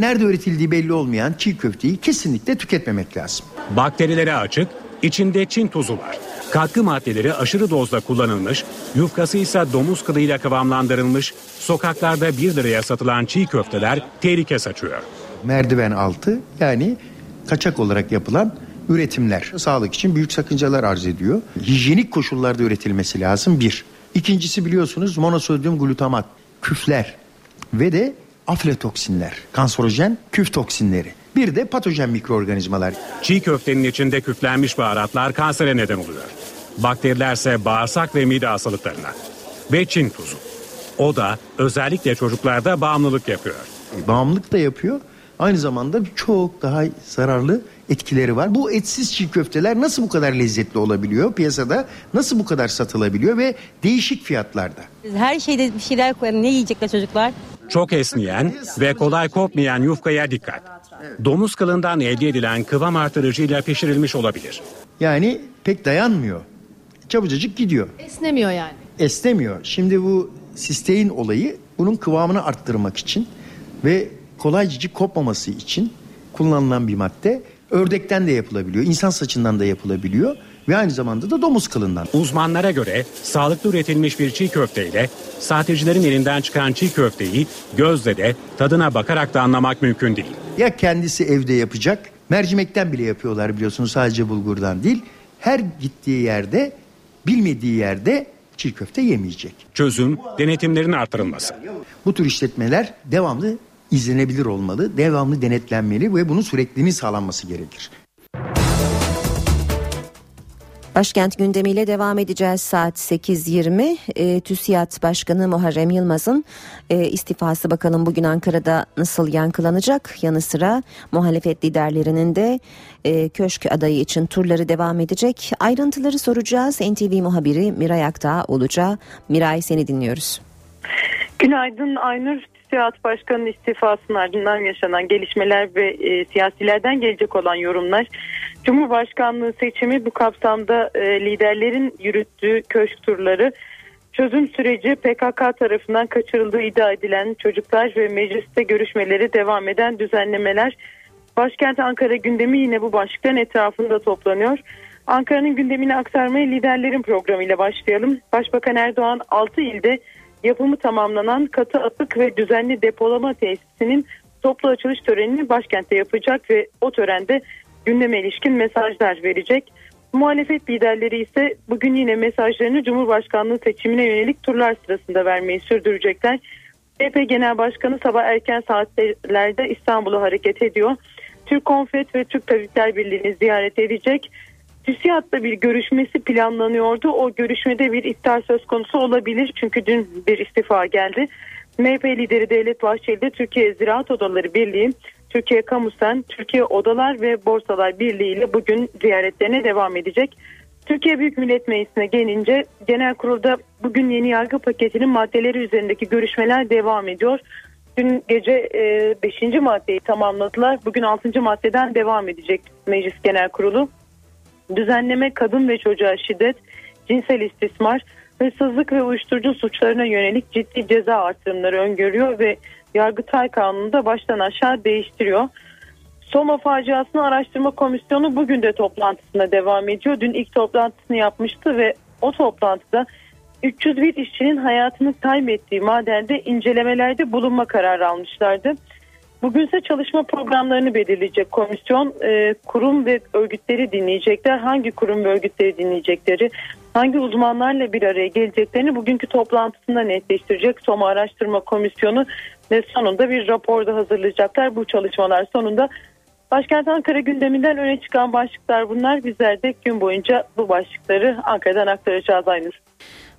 Nerede üretildiği belli olmayan çiğ köfteyi kesinlikle tüketmemek lazım. Bakterilere açık, içinde Çin tuzu var. Katkı maddeleri aşırı dozda kullanılmış, yufkası ise domuz kılıyla kıvamlandırılmış, sokaklarda 1 liraya satılan çiğ köfteler tehlike saçıyor merdiven altı yani kaçak olarak yapılan üretimler sağlık için büyük sakıncalar arz ediyor. Hijyenik koşullarda üretilmesi lazım bir. İkincisi biliyorsunuz monosodyum glutamat, küfler ve de aflatoksinler, kanserojen küf toksinleri. Bir de patojen mikroorganizmalar. Çiğ köftenin içinde küflenmiş baharatlar kansere neden oluyor. Bakterilerse bağırsak ve mide hastalıklarına. Ve Çin tuzu. O da özellikle çocuklarda bağımlılık yapıyor. E, bağımlılık da yapıyor aynı zamanda çok daha zararlı etkileri var. Bu etsiz çiğ köfteler nasıl bu kadar lezzetli olabiliyor piyasada? Nasıl bu kadar satılabiliyor ve değişik fiyatlarda? Her şeyde bir şeyler koyalım. Ne yiyecekler çocuklar? Çok esneyen ve kolay kopmayan yufkaya dikkat. Domuz kılından elde edilen kıvam artırıcıyla pişirilmiş olabilir. Yani pek dayanmıyor. Çabucacık gidiyor. Esnemiyor yani. Esnemiyor. Şimdi bu sistein olayı bunun kıvamını arttırmak için ve kolaycık kopmaması için kullanılan bir madde. Ördekten de yapılabiliyor, insan saçından da yapılabiliyor ve aynı zamanda da domuz kılından. Uzmanlara göre sağlıklı üretilmiş bir çiğ köfteyle sahtecilerin elinden çıkan çiğ köfteyi gözle de tadına bakarak da anlamak mümkün değil. Ya kendisi evde yapacak, mercimekten bile yapıyorlar biliyorsunuz sadece bulgurdan değil. Her gittiği yerde, bilmediği yerde çiğ köfte yemeyecek. Çözüm denetimlerin artırılması. Bu tür işletmeler devamlı izlenebilir olmalı, devamlı denetlenmeli ve bunun sürekliliğinin sağlanması gerekir. Başkent gündemiyle devam edeceğiz saat 8.20. E, TÜSİAD Başkanı Muharrem Yılmaz'ın e, istifası bakalım bugün Ankara'da nasıl yankılanacak? Yanı sıra muhalefet liderlerinin de e, köşk adayı için turları devam edecek. Ayrıntıları soracağız. NTV muhabiri Miray Aktağ olacak. Miray seni dinliyoruz. Günaydın Aynur. TÜSİAD Başkanı'nın istifasının ardından yaşanan gelişmeler ve e, siyasilerden gelecek olan yorumlar. Cumhurbaşkanlığı seçimi bu kapsamda e, liderlerin yürüttüğü köşk turları çözüm süreci PKK tarafından kaçırıldığı iddia edilen çocuklar ve mecliste görüşmeleri devam eden düzenlemeler. Başkent Ankara gündemi yine bu başlıkların etrafında toplanıyor. Ankara'nın gündemini aktarmaya liderlerin programıyla başlayalım. Başbakan Erdoğan 6 ilde yapımı tamamlanan katı atık ve düzenli depolama tesisinin toplu açılış törenini başkentte yapacak ve o törende gündeme ilişkin mesajlar verecek. Muhalefet liderleri ise bugün yine mesajlarını Cumhurbaşkanlığı seçimine yönelik turlar sırasında vermeyi sürdürecekler. CHP Genel Başkanı sabah erken saatlerde İstanbul'a hareket ediyor. Türk Konfet ve Türk Tabipler Birliği'ni ziyaret edecek. TÜSİAD'la bir görüşmesi planlanıyordu. O görüşmede bir iptal söz konusu olabilir. Çünkü dün bir istifa geldi. MHP lideri Devlet Bahçeli de Türkiye Ziraat Odaları Birliği, Türkiye Kamusen, Türkiye Odalar ve Borsalar Birliği ile bugün ziyaretlerine devam edecek. Türkiye Büyük Millet Meclisi'ne gelince genel kurulda bugün yeni yargı paketinin maddeleri üzerindeki görüşmeler devam ediyor. Dün gece 5. E, maddeyi tamamladılar. Bugün 6. maddeden devam edecek Meclis Genel Kurulu. Düzenleme kadın ve çocuğa şiddet, cinsel istismar, hırsızlık ve uyuşturucu suçlarına yönelik ciddi ceza artırımları öngörüyor ve Yargıtay Kanunu'nu da baştan aşağı değiştiriyor. Soma faciasını araştırma komisyonu bugün de toplantısına devam ediyor. Dün ilk toplantısını yapmıştı ve o toplantıda 301 işçinin hayatını kaybettiği madende incelemelerde bulunma kararı almışlardı. Bugünse çalışma programlarını belirleyecek komisyon e, kurum ve örgütleri dinleyecekler. Hangi kurum ve örgütleri dinleyecekleri, hangi uzmanlarla bir araya geleceklerini bugünkü toplantısında netleştirecek Soma Araştırma Komisyonu ve sonunda bir rapor da hazırlayacaklar. Bu çalışmalar sonunda Başkent Ankara gündeminden öne çıkan başlıklar bunlar. Bizler de gün boyunca bu başlıkları Ankara'dan aktaracağız Aynur.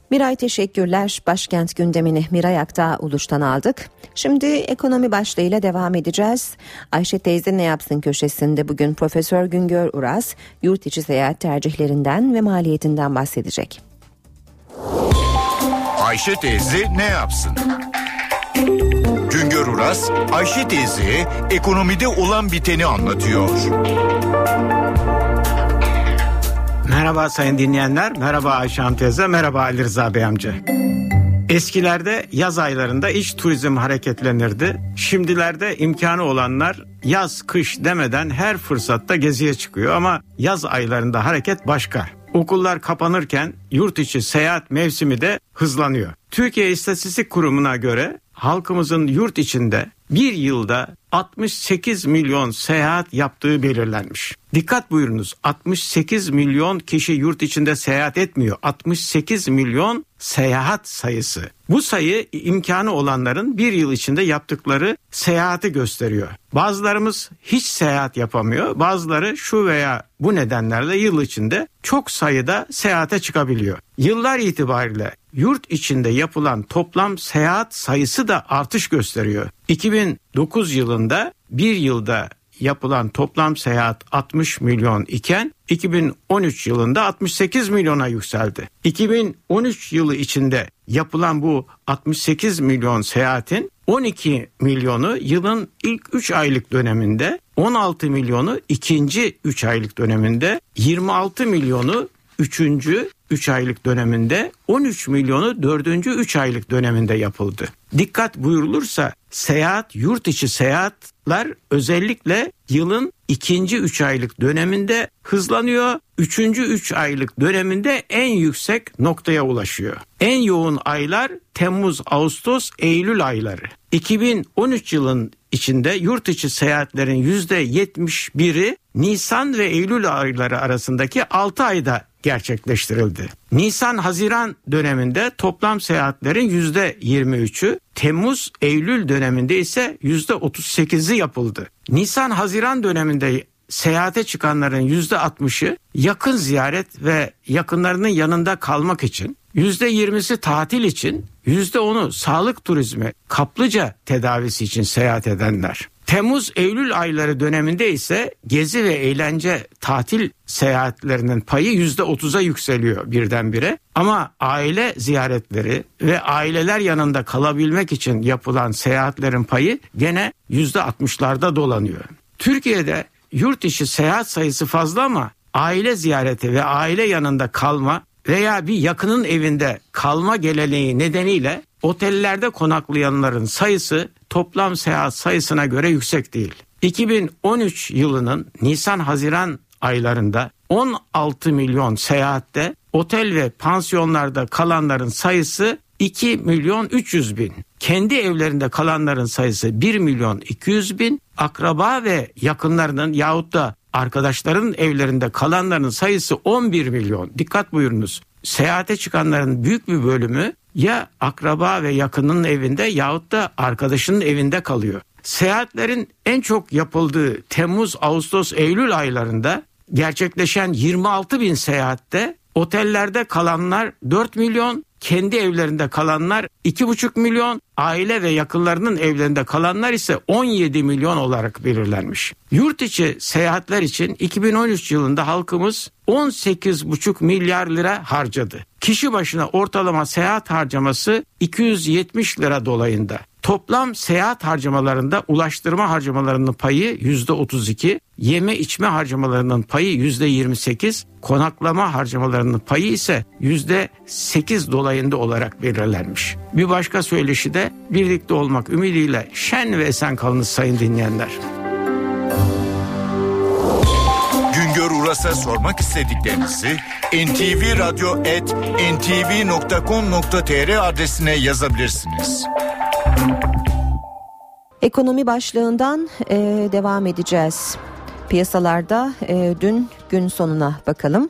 Miray teşekkürler. Başkent gündemini Miray Akta Uluş'tan aldık. Şimdi ekonomi başlığıyla devam edeceğiz. Ayşe teyze ne yapsın köşesinde bugün Profesör Güngör Uras yurt içi seyahat tercihlerinden ve maliyetinden bahsedecek. Ayşe teyze ne yapsın? Güngör Uras, Ayşe teyze ekonomide olan biteni anlatıyor. Merhaba sayın dinleyenler, merhaba Ayşe Hanım teyze, merhaba Ali Rıza Bey amca. Eskilerde yaz aylarında iç turizm hareketlenirdi. Şimdilerde imkanı olanlar yaz kış demeden her fırsatta geziye çıkıyor ama yaz aylarında hareket başka. Okullar kapanırken yurt içi seyahat mevsimi de hızlanıyor. Türkiye İstatistik Kurumu'na göre halkımızın yurt içinde bir yılda 68 milyon seyahat yaptığı belirlenmiş. Dikkat buyurunuz 68 milyon kişi yurt içinde seyahat etmiyor. 68 milyon seyahat sayısı. Bu sayı imkanı olanların bir yıl içinde yaptıkları seyahati gösteriyor. Bazılarımız hiç seyahat yapamıyor. Bazıları şu veya bu nedenlerle yıl içinde çok sayıda seyahate çıkabiliyor. Yıllar itibariyle yurt içinde yapılan toplam seyahat sayısı da artış gösteriyor. 2009 yılında bir yılda yapılan toplam seyahat 60 milyon iken 2013 yılında 68 milyona yükseldi. 2013 yılı içinde yapılan bu 68 milyon seyahatin 12 milyonu yılın ilk 3 aylık döneminde, 16 milyonu ikinci 3 aylık döneminde, 26 milyonu 3. 3 aylık döneminde 13 milyonu 4. 3 aylık döneminde yapıldı. Dikkat buyurulursa seyahat yurt içi seyahatler özellikle yılın ikinci 3 aylık döneminde hızlanıyor. Üçüncü 3 aylık döneminde en yüksek noktaya ulaşıyor. En yoğun aylar Temmuz, Ağustos, Eylül ayları. 2013 yılın içinde yurt içi seyahatlerin %71'i Nisan ve Eylül ayları arasındaki 6 ayda gerçekleştirildi. Nisan-Haziran döneminde toplam seyahatlerin %23'ü, Temmuz-Eylül döneminde ise %38'i yapıldı. Nisan-Haziran döneminde seyahate çıkanların %60'ı yakın ziyaret ve yakınlarının yanında kalmak için, %20'si tatil için, %10'u sağlık turizmi, kaplıca tedavisi için seyahat edenler. Temmuz-Eylül ayları döneminde ise gezi ve eğlence tatil seyahatlerinin payı yüzde otuza yükseliyor birdenbire. Ama aile ziyaretleri ve aileler yanında kalabilmek için yapılan seyahatlerin payı gene yüzde altmışlarda dolanıyor. Türkiye'de yurt içi seyahat sayısı fazla ama aile ziyareti ve aile yanında kalma veya bir yakının evinde kalma geleneği nedeniyle otellerde konaklayanların sayısı toplam seyahat sayısına göre yüksek değil. 2013 yılının Nisan-Haziran aylarında 16 milyon seyahatte otel ve pansiyonlarda kalanların sayısı 2 milyon 300 bin. Kendi evlerinde kalanların sayısı 1 milyon 200 bin. Akraba ve yakınlarının yahut da arkadaşların evlerinde kalanların sayısı 11 milyon. Dikkat buyurunuz. Seyahate çıkanların büyük bir bölümü ya akraba ve yakının evinde yahut da arkadaşının evinde kalıyor. Seyahatlerin en çok yapıldığı Temmuz, Ağustos, Eylül aylarında gerçekleşen 26 bin seyahatte otellerde kalanlar 4 milyon, kendi evlerinde kalanlar 2,5 milyon, aile ve yakınlarının evlerinde kalanlar ise 17 milyon olarak belirlenmiş. Yurt içi seyahatler için 2013 yılında halkımız 18,5 milyar lira harcadı. Kişi başına ortalama seyahat harcaması 270 lira dolayında. Toplam seyahat harcamalarında ulaştırma harcamalarının payı %32, yeme içme harcamalarının payı %28, konaklama harcamalarının payı ise %8 dolayında olarak belirlenmiş. Bir başka söyleşi de birlikte olmak ümidiyle şen ve esen kalınız sayın dinleyenler. Uras'a sormak istediklerinizi ntvradio.ntv.com.tr adresine yazabilirsiniz. Ekonomi başlığından e, devam edeceğiz. Piyasalarda e, dün gün sonuna bakalım.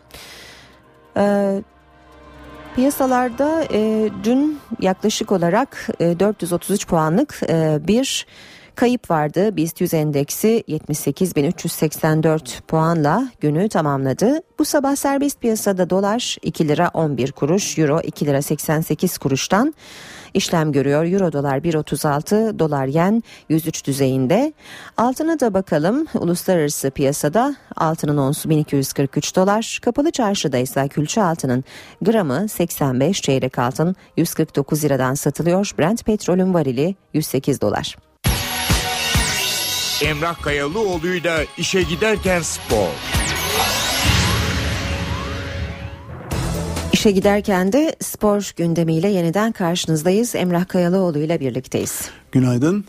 E, piyasalarda e, dün yaklaşık olarak e, 433 puanlık e, bir kayıp vardı. BIST 100 endeksi 78.384 puanla günü tamamladı. Bu sabah serbest piyasada dolar 2 lira 11 kuruş, euro 2 lira 88 kuruştan işlem görüyor. Euro dolar 1.36, dolar yen 103 düzeyinde. Altına da bakalım. Uluslararası piyasada altının onsu 1243 dolar. Kapalı çarşıda ise külçe altının gramı 85, çeyrek altın 149 liradan satılıyor. Brent petrolün varili 108 dolar. Emrah Kayalıoğlu'yla işe giderken spor. İşe giderken de spor gündemiyle yeniden karşınızdayız. Emrah Kayalıoğlu ile birlikteyiz. Günaydın.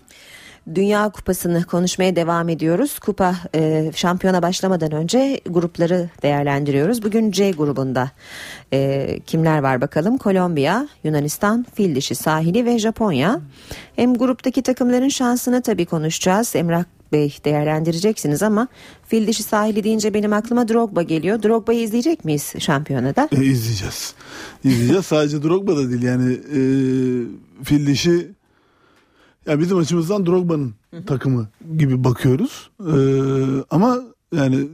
Dünya Kupası'nı konuşmaya devam ediyoruz. Kupa e, şampiyona başlamadan önce grupları değerlendiriyoruz. Bugün C grubunda e, kimler var bakalım? Kolombiya, Yunanistan, Fil Dişi Sahili ve Japonya. Hem gruptaki takımların şansını tabii konuşacağız. Emrah Bey değerlendireceksiniz ama Fil Dişi Sahili deyince benim aklıma Drogba geliyor. Drogba'yı izleyecek miyiz şampiyonada? E, izleyeceğiz. İzleyeceğiz. Sadece Drogba da değil yani e, Fil Dişi ya bizim açımızdan Drogba'nın takımı gibi bakıyoruz. E, ama yani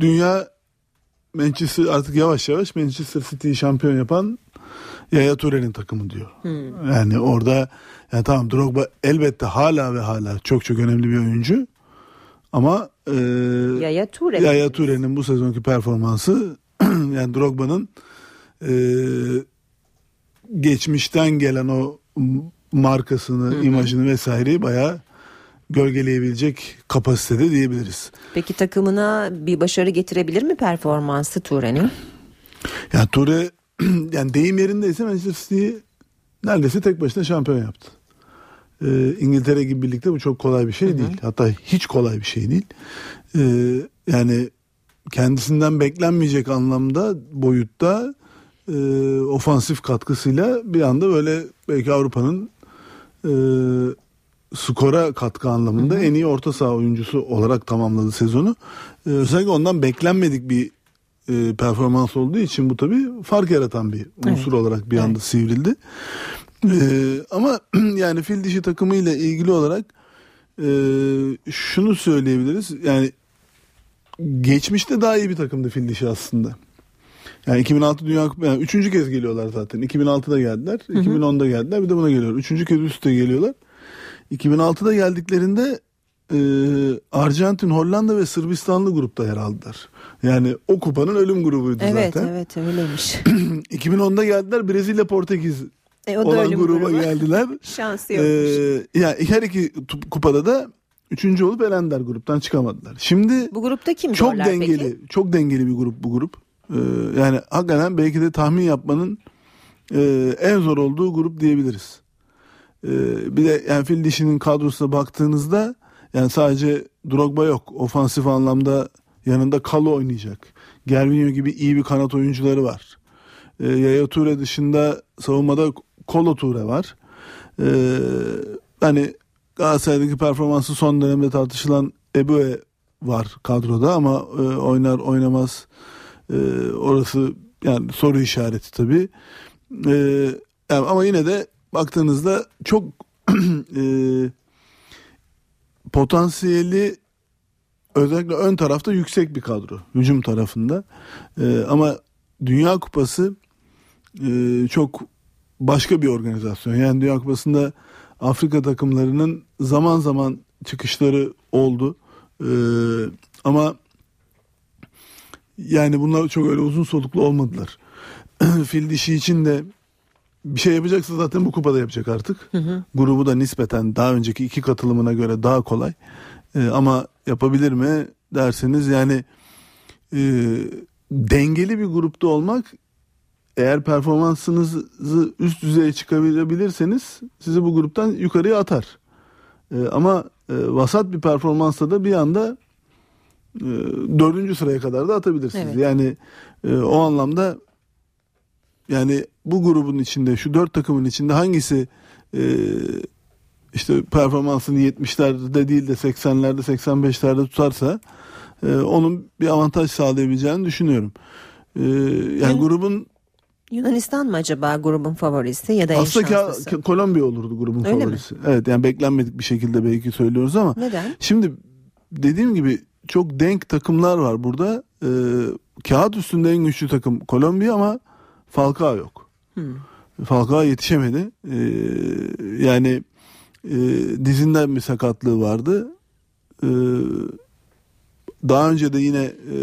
dünya Manchester artık yavaş yavaş Manchester City'yi şampiyon yapan Yaya Toure'nin takımı diyor. Hmm. Yani orada yani tamam Drogba elbette hala ve hala çok çok önemli bir oyuncu. Ama e, Yaya. Yaya Toure'nin bu sezonki performansı [clears throat] yani Drogba'nın e, geçmişten gelen o markasını, Hı hı. imajını vesaireyi bayağı gölgeleyebilecek kapasitede diyebiliriz. Peki takımına bir başarı getirebilir mi performansı Toure'nin? Yani Toure [clears throat] yani deyim yerindeyse Manchester City'yi neredeyse tek başına şampiyon yaptı. Ee, İngiltere gibi birlikte bu çok kolay bir şey değil. Hatta hiç kolay bir şey değil. Ee, yani kendisinden beklenmeyecek anlamda boyutta e, ofansif katkısıyla bir anda böyle belki Avrupa'nın e, skora katkı anlamında en iyi orta saha oyuncusu olarak tamamladı sezonu. Ee, özellikle ondan beklenmedik bir e, performans olduğu için bu tabii fark yaratan bir unsur olarak bir anda sivrildi. Ee, ama [clears throat] yani fil dişi takımıyla ilgili olarak e, şunu söyleyebiliriz. Yani geçmişte daha iyi bir takımdı fil dişi aslında. Yani 2006 Dünya Kupası yani üçüncü kez geliyorlar zaten. 2006'da geldiler, Hı hı. 2010'da geldiler, bir de buna geliyor. Üçüncü kez üst üste geliyorlar. 2006'da geldiklerinde e, Arjantin, Hollanda ve Sırbistanlı grupta yer aldılar. Yani o kupanın ölüm grubuydu Evet zaten. evet öyleymiş. [clears throat] 2010'da geldiler Brezilya, Portekiz E, o da olan gruba grubu. geldiler. [laughs] Şansı yokmuş. Ee, yani her iki kupada da üçüncü olup elendiler gruptan çıkamadılar. Şimdi Bu grupta kim çok dengeli, peki? çok dengeli bir grup bu grup. Ee, yani hakikaten belki de tahmin yapmanın e, en zor olduğu grup diyebiliriz. Ee, bir de yani fil dişinin kadrosuna baktığınızda yani sadece Drogba yok. Ofansif anlamda yanında Kalu oynayacak. Gervinho gibi iyi bir kanat oyuncuları var. Ee, Yaya Toure dışında savunmada Kolo Toure var. Ee, hani Galatasaray'daki performansı son dönemde tartışılan Ebue var kadroda ama e, oynar oynamaz e, orası yani soru işareti tabii. E, yani ama yine de baktığınızda çok [clears throat] e, potansiyeli özellikle ön tarafta yüksek bir kadro hücum tarafında. E, ama Dünya Kupası e, çok başka bir organizasyon. Yani Dünya Kupası'nda Afrika takımlarının zaman zaman çıkışları oldu. E, ama yani bunlar çok öyle uzun soluklu olmadılar. [clears throat] Fil dişi için de bir şey yapacaksa zaten bu kupada yapacak artık. Hı hı. Grubu da nispeten daha önceki iki katılımına göre daha kolay. E, ama yapabilir mi derseniz yani e, dengeli bir grupta olmak eğer performansınızı üst düzeye çıkarabilirseniz sizi bu gruptan yukarıya atar. E, ama e, vasat bir performansla da bir anda e, dördüncü sıraya kadar da atabilirsiniz. Evet. Yani e, o anlamda yani bu grubun içinde şu dört takımın içinde hangisi e, işte performansını 70'lerde değil de 80'lerde 85'lerde tutarsa e, onun bir avantaj sağlayabileceğini düşünüyorum. E, yani grubun Yunanistan mı acaba grubun favorisi ya da en aslında şanslısı? Ka- Kolombiya olurdu grubun Öyle mi? favorisi. Evet yani beklenmedik bir şekilde belki söylüyoruz ama Neden? şimdi dediğim gibi çok denk takımlar var burada. E, kağıt üstünde en güçlü takım Kolombiya ama Falcao yok. Hmm. Falcao yetişemedi. E, yani e, dizinden bir sakatlığı vardı. E, daha önce de yine e,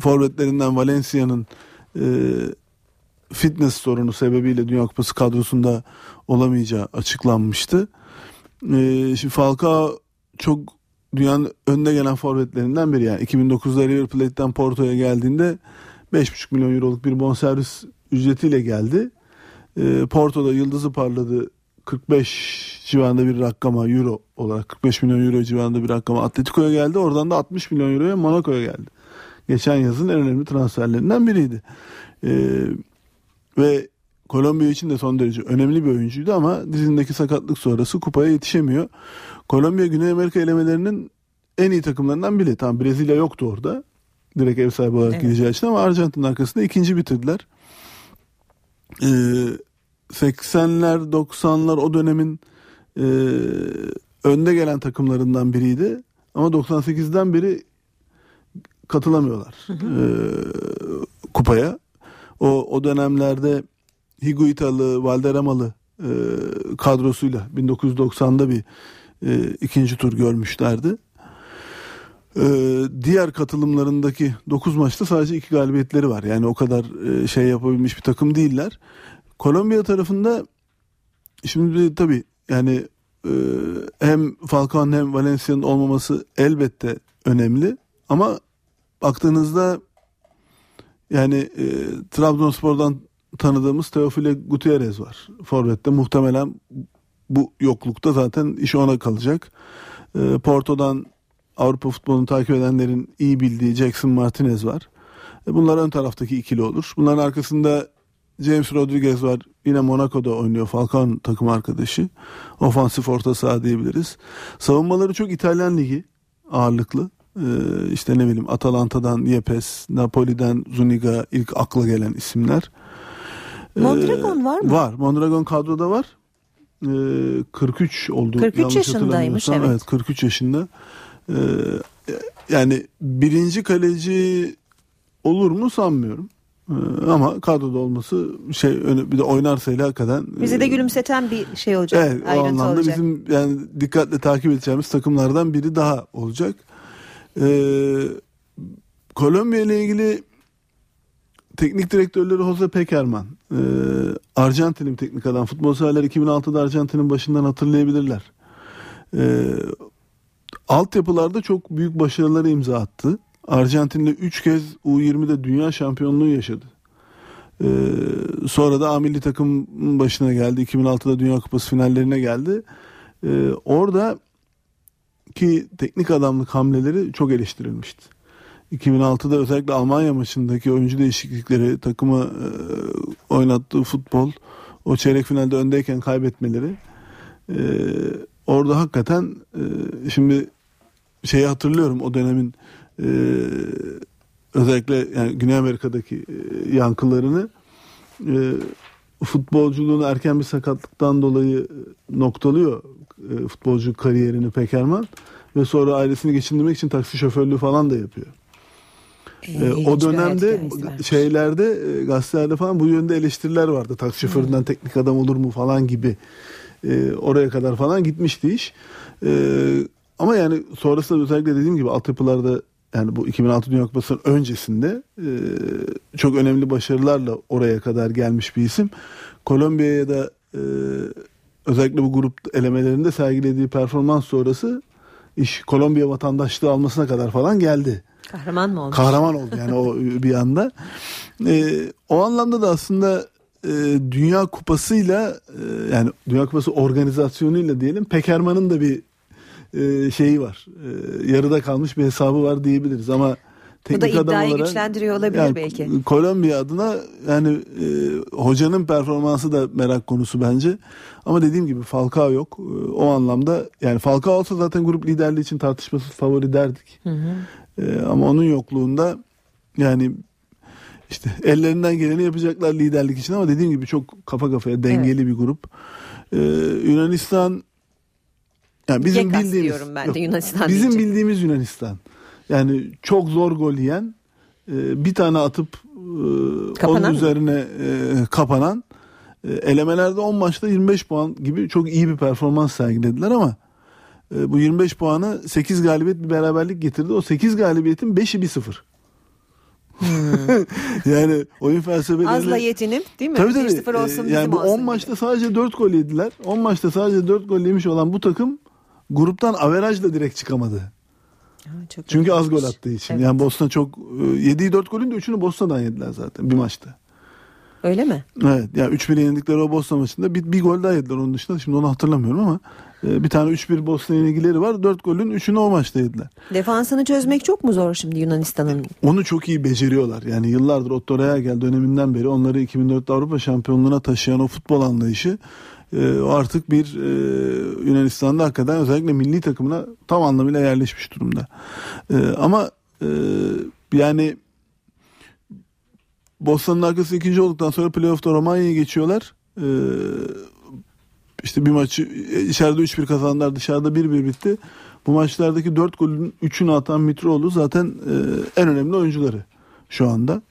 forvetlerinden Valencia'nın e, fitness sorunu sebebiyle Dünya Kupası kadrosunda olamayacağı açıklanmıştı. E, şimdi Falcao çok dünyanın önde gelen forvetlerinden biri yani 2009'da River Plate'den Porto'ya geldiğinde 5,5 milyon euroluk bir bonservis ücretiyle geldi. E, Porto'da yıldızı parladı 45 civarında bir rakama euro olarak 45 milyon euro civarında bir rakama Atletico'ya geldi. Oradan da 60 milyon euroya Monaco'ya geldi. Geçen yazın en önemli transferlerinden biriydi. Ee, ve Kolombiya için de son derece önemli bir oyuncuydu ama dizindeki sakatlık sonrası kupaya yetişemiyor. Kolombiya Güney Amerika elemelerinin en iyi takımlarından biri. Tam Brezilya yoktu orada. Direkt ev sahibi olarak Evet. gideceği için ama Arjantin arkasında ikinci bitirdiler. Ee, 80'ler 90'lar o dönemin e, önde gelen takımlarından biriydi. Ama 98'den beri katılamıyorlar e, kupaya. O, o dönemlerde Higuitalı, Valderramalı e, kadrosuyla 1990'da bir e, ikinci tur görmüşlerdi. E, diğer katılımlarındaki 9 maçta sadece iki galibiyetleri var. Yani o kadar e, şey yapabilmiş bir takım değiller. Kolombiya tarafında şimdi tabii yani e, hem Falcao'nun hem Valencia'nın olmaması elbette önemli ama baktığınızda yani e, Trabzonspor'dan tanıdığımız Teofile Gutierrez var. Forvet'te muhtemelen bu yoklukta zaten iş ona kalacak. E, Porto'dan Avrupa futbolunu takip edenlerin iyi bildiği Jackson Martinez var. E, bunlar ön taraftaki ikili olur. Bunların arkasında James Rodriguez var. Yine Monaco'da oynuyor. Falcao'nun takım arkadaşı. Ofansif orta saha diyebiliriz. Savunmaları çok İtalyan ligi ağırlıklı. Ee, işte ne bileyim Atalanta'dan Yepes, Napoli'den Zuniga ilk akla gelen isimler. Ee, Mondragon var mı? Var. Mondragon kadroda var. Ee, 43 oldu. 43 yanlış yaşındaymış, hatırlamıyorsam. evet. 43 yaşında. Ee, yani birinci kaleci olur mu sanmıyorum. Ee, ama kadroda olması şey bir de oynarsa ile hakikaten Bizi de gülümseten bir şey olacak. Evet, o anlamda olacak. bizim yani dikkatle takip edeceğimiz takımlardan biri daha olacak. Ee, Kolombiya ile ilgili teknik direktörleri Jose Pekerman, ee, Arjantin'in bir teknik adam. Futbol severler 2006'da Arjantin'in başından hatırlayabilirler. Ee, altyapılarda çok büyük başarıları imza attı. Arjantin'le 3 kez U20'de dünya şampiyonluğu yaşadı. Ee, sonra da A milli takım başına geldi. 2006'da Dünya Kupası finallerine geldi. Ee, orada ki teknik adamlık hamleleri çok eleştirilmişti. 2006'da özellikle Almanya maçındaki oyuncu değişiklikleri, takımı e, oynattığı futbol, o çeyrek finalde öndeyken kaybetmeleri e, orada hakikaten e, şimdi şeyi hatırlıyorum o dönemin e, özellikle yani Güney Amerika'daki e, yankılarını e, futbolculuğunu erken bir sakatlıktan dolayı noktalıyor e, futbolcu kariyerini Pekerman ve sonra ailesini geçindirmek için taksi şoförlüğü falan da yapıyor. Ee, E, o dönemde şeylerde e, gazetelerde falan bu yönde eleştiriler vardı. Taksi şoföründen teknik adam olur mu falan gibi. E, oraya kadar falan gitmişti iş. E, ama yani sonrasında özellikle dediğim gibi altyapılarda yani bu 2006 Dünya Kupası'nın öncesinde e, çok önemli başarılarla oraya kadar gelmiş bir isim. Kolombiya'ya da e, özellikle bu grup elemelerinde sergilediği performans sonrası iş Kolombiya vatandaşlığı almasına kadar falan geldi. Kahraman mı olmuş? Kahraman oldu yani o [laughs] bir anda. Ee, o anlamda da aslında e, Dünya Kupası'yla e, yani Dünya Kupası organizasyonuyla diyelim Pekerman'ın da bir e, şeyi var. E, yarıda kalmış bir hesabı var diyebiliriz ama Bu da teknik adam iddiayı olarak güçlendiriyor olabilir yani belki. Kolombiya adına yani e, hocanın performansı da merak konusu bence. Ama dediğim gibi Falcao yok. E, o anlamda yani Falcao olsa zaten grup liderliği için tartışmasız favori derdik. Hı hı. Ee, ama onun yokluğunda yani işte ellerinden geleni yapacaklar liderlik için ama dediğim gibi çok kafa kafaya dengeli bir grup. Ee, Yunanistan yani bizim Gekas bildiğimiz diyorum ben de yok, Yunanistan Bizim bildiğimiz Yunanistan. Yani çok zor gol yiyen e, bir tane atıp e, Kapanan onun üzerine e, kapanan e, elemelerde 10 maçta 25 puan gibi çok iyi bir performans sergilediler ama e, bu 25 puanı 8 galibiyet bir beraberlik getirdi. O 8 galibiyetin 5'i 1-0. [laughs] yani oyun felsefeleri... Azla yetinim değil mi? Tabii tabii. 1-0 olsun yani bu olsun 10 gibi. maçta sadece 4 gol yediler. 10 maçta sadece 4 gol yemiş olan bu takım gruptan averajla direkt çıkamadı. Çok Çünkü az gol attığı için. Evet. Yani Bosna çok e, yediği 4 golün de 3'ünü Bosna'dan yediler zaten bir maçta. Öyle mi? Evet. Yani 3-1 yenildikleri o Bosna maçında bir, bir gol daha yediler onun dışında. Şimdi onu hatırlamıyorum ama e, bir tane 3-1 Bosna yenilgileri var. 4 golün 3'ünü o maçta yediler. Defansını çözmek çok mu zor şimdi Yunanistan'ın? Onu çok iyi beceriyorlar. Yani yıllardır Otto Rehagel döneminden beri onları 2004 Avrupa Şampiyonluğu'na taşıyan o futbol anlayışı e, artık bir e, Yunanistan'da hakikaten özellikle milli takımına tam anlamıyla yerleşmiş durumda. E, ama e, yani Bosna'nın arkası ikinci olduktan sonra playoff'ta Romanya'ya geçiyorlar. E, işte bir maçı e, içeride 3-1 kazandılar dışarıda 1-1 bitti. Bu maçlardaki 4 golün 3'ünü atan Mitroğlu zaten en önemli oyuncuları şu anda.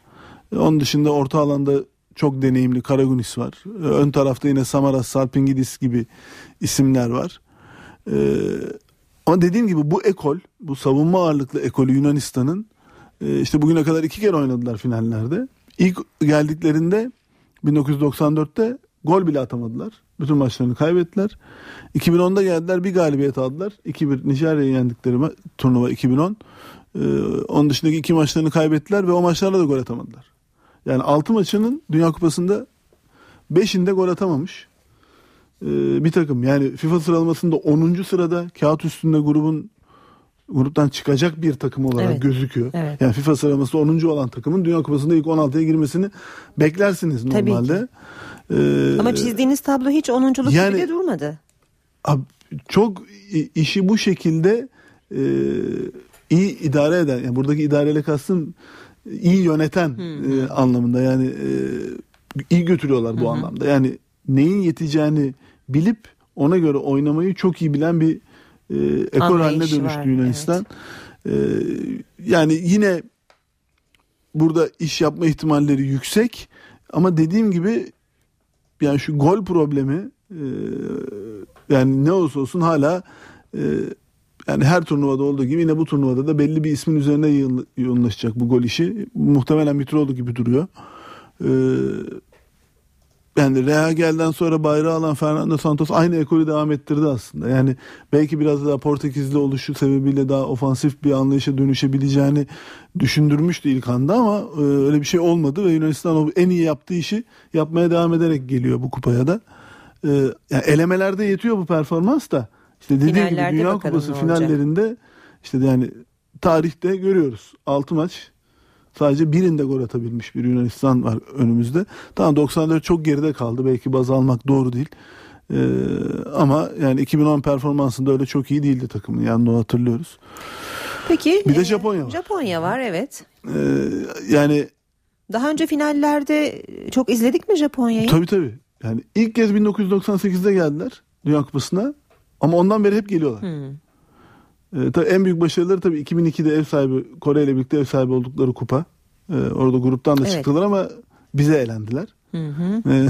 E, onun dışında orta alanda çok deneyimli Karagunis var. Ön tarafta yine Samaras, Sarpingidis gibi isimler var. E, ama dediğim gibi bu ekol, bu savunma ağırlıklı ekolü Yunanistan'ın e, işte bugüne kadar iki kere oynadılar finallerde. İlk geldiklerinde 1994'te gol bile atamadılar. Bütün maçlarını kaybettiler. 2010'da geldiler bir galibiyet aldılar. 2-1 Nijerya'yı yendikleri turnuva 2010. Ee, onun dışındaki iki maçlarını kaybettiler ve o maçlarda da gol atamadılar. Yani 6 maçının Dünya Kupası'nda 5'inde gol atamamış. Ee, bir takım yani FIFA sıralamasında 10. sırada kağıt üstünde grubun gruptan çıkacak bir takım olarak Evet. gözüküyor. Evet. Yani FIFA sıralaması 10. olan takımın Dünya Kupası'nda ilk 16'ya girmesini beklersiniz Tabii normalde. Ee, Ama çizdiğiniz tablo hiç onunculuk yani- gibi durmadı. Abi, çok işi bu şekilde e, iyi idare eden yani buradaki idareyle kastım iyi yöneten e, anlamında yani e, iyi götürüyorlar bu anlamda. Yani neyin yeteceğini bilip ona göre oynamayı çok iyi bilen bir e, ekol haline dönüştü var, Yunanistan. E, yani yine burada iş yapma ihtimalleri yüksek ama dediğim gibi yani şu gol problemi e, yani ne olursa olsun hala e, yani her turnuvada olduğu gibi yine bu turnuvada da belli bir ismin üzerine yoğunlaşacak bu gol işi. Muhtemelen Mitroğlu gibi duruyor. E, yani Rehagel'den sonra bayrağı alan Fernando Santos aynı ekolü devam ettirdi aslında. Yani belki biraz daha Portekizli oluşu sebebiyle daha ofansif bir anlayışa dönüşebileceğini düşündürmüştü ilk anda ama e, öyle bir şey olmadı ve Yunanistan o en iyi yaptığı işi yapmaya devam ederek geliyor bu kupaya da. E, yani elemelerde yetiyor bu performans da. İşte dediğim gibi Dünya Kupası finallerinde işte yani tarihte görüyoruz. 6 maç Sadece birinde gol atabilmiş bir Yunanistan var önümüzde. Tamam 94 çok geride kaldı. Belki baz almak doğru değil. Ee, ama yani 2010 performansında öyle çok iyi değildi takımın. Yani onu hatırlıyoruz. Peki. Bir de e, Japonya var. Japonya var evet. Ee, yani Daha önce finallerde çok izledik mi Japonya'yı? tabii tabii. Yani ilk kez 1998'de geldiler Dünya Kupası'na ama ondan beri hep geliyorlar. Hmm. Ee, tabii en büyük başarıları tabii 2002'de ev sahibi Kore ile birlikte ev sahibi oldukları kupa. Ee, orada gruptan da Evet. çıktılar ama bize elendiler. Hı hı. Ee,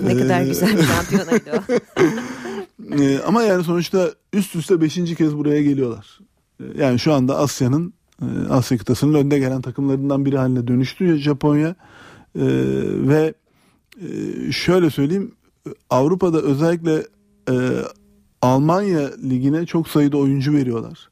[laughs] Ne kadar e, güzel bir şampiyonaydı o. [laughs] Ee, ama yani sonuçta üst üste 5. kez buraya geliyorlar. Ee, Yani şu anda Asya'nın e, Asya kıtasının önde gelen takımlarından biri haline dönüştü Japonya. Ee, ve e, şöyle söyleyeyim Avrupa'da özellikle e, Almanya ligine çok sayıda oyuncu veriyorlar.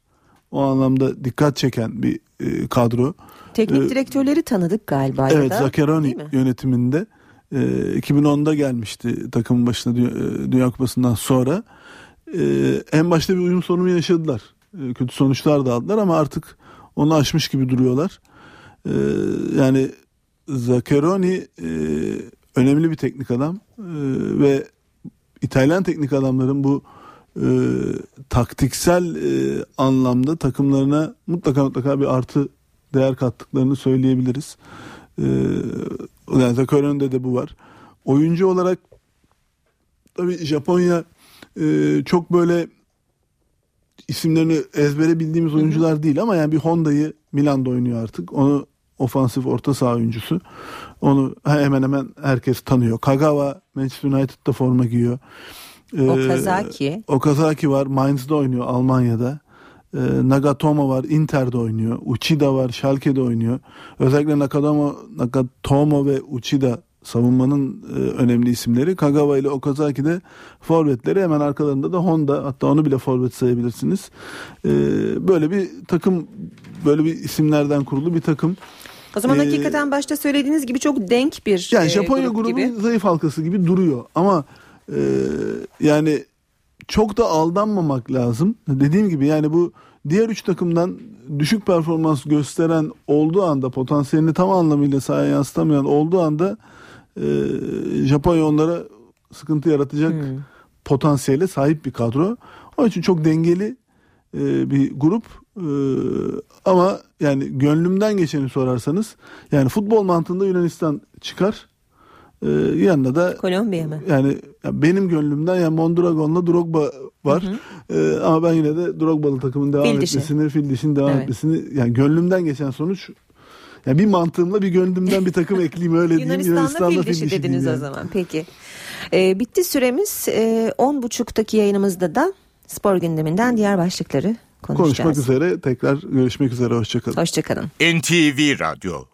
O anlamda dikkat çeken bir e, kadro. Teknik Ee, direktörleri tanıdık galiba Evet da. Zaccheroni yönetiminde e, 2010'da gelmişti takımın başına e, Dünya Kupası'ndan sonra. E, en başta bir uyum sorunu yaşadılar. E, kötü sonuçlar da aldılar ama artık onu aşmış gibi duruyorlar. E, yani Zaccheroni e, önemli bir teknik adam E, ve İtalyan teknik adamların bu e, taktiksel e, anlamda takımlarına mutlaka mutlaka bir artı değer kattıklarını söyleyebiliriz. E, yani Zaccheroni'de de bu var. Oyuncu olarak tabii Japonya e, çok böyle isimlerini ezbere bildiğimiz oyuncular değil ama yani bir Honda'yı Milan'da oynuyor artık. Onu ofansif orta saha oyuncusu. Onu hemen hemen herkes tanıyor. Kagawa Manchester United'da forma giyiyor. Ee, Okazaki. Okazaki var. Mainz'da oynuyor Almanya'da. Ee, Nagatomo var. Inter'de oynuyor. Uchida var. Schalke'de oynuyor. Özellikle Nakatomo, Nagatomo ve Uchida savunmanın e, önemli isimleri. Kagawa ile Okazaki de forvetleri. Hemen arkalarında da Honda. Hatta onu bile forvet sayabilirsiniz. Ee, böyle bir takım böyle bir isimlerden kurulu bir takım. O zaman Ee, hakikaten başta söylediğiniz gibi çok denk bir yani e, Japonya grup grubu gibi. zayıf halkası gibi duruyor ama e, yani çok da aldanmamak lazım. Dediğim gibi yani bu diğer üç takımdan düşük performans gösteren olduğu anda potansiyelini tam anlamıyla sahaya yansıtamayan olduğu anda e, Japonya onlara sıkıntı yaratacak Hmm. potansiyele sahip bir kadro. Onun için çok dengeli e, bir grup E, ama yani gönlümden geçeni sorarsanız yani futbol mantığında Yunanistan çıkar. E, yanında da Kolombiya mı? yani ya benim gönlümden yani Mondragon'la Drogba var. E, ama ben yine de Drogba'lı takımın devam Fil dişi. etmesini, fil dişin devam Evet. etmesini yani gönlümden geçen sonuç yani bir mantığımla bir gönlümden bir takım [laughs] ekleyeyim öyle diyeyim. Yunanistan'da fil dişi dişi dediniz diyeyim o yani. zaman. Peki. Ee, bitti süremiz. Ee, 10.30'daki yayınımızda da spor gündeminden diğer başlıkları konuşacağız. Konuşmak üzere tekrar görüşmek üzere hoşçakalın. Hoşçakalın. NTV Radyo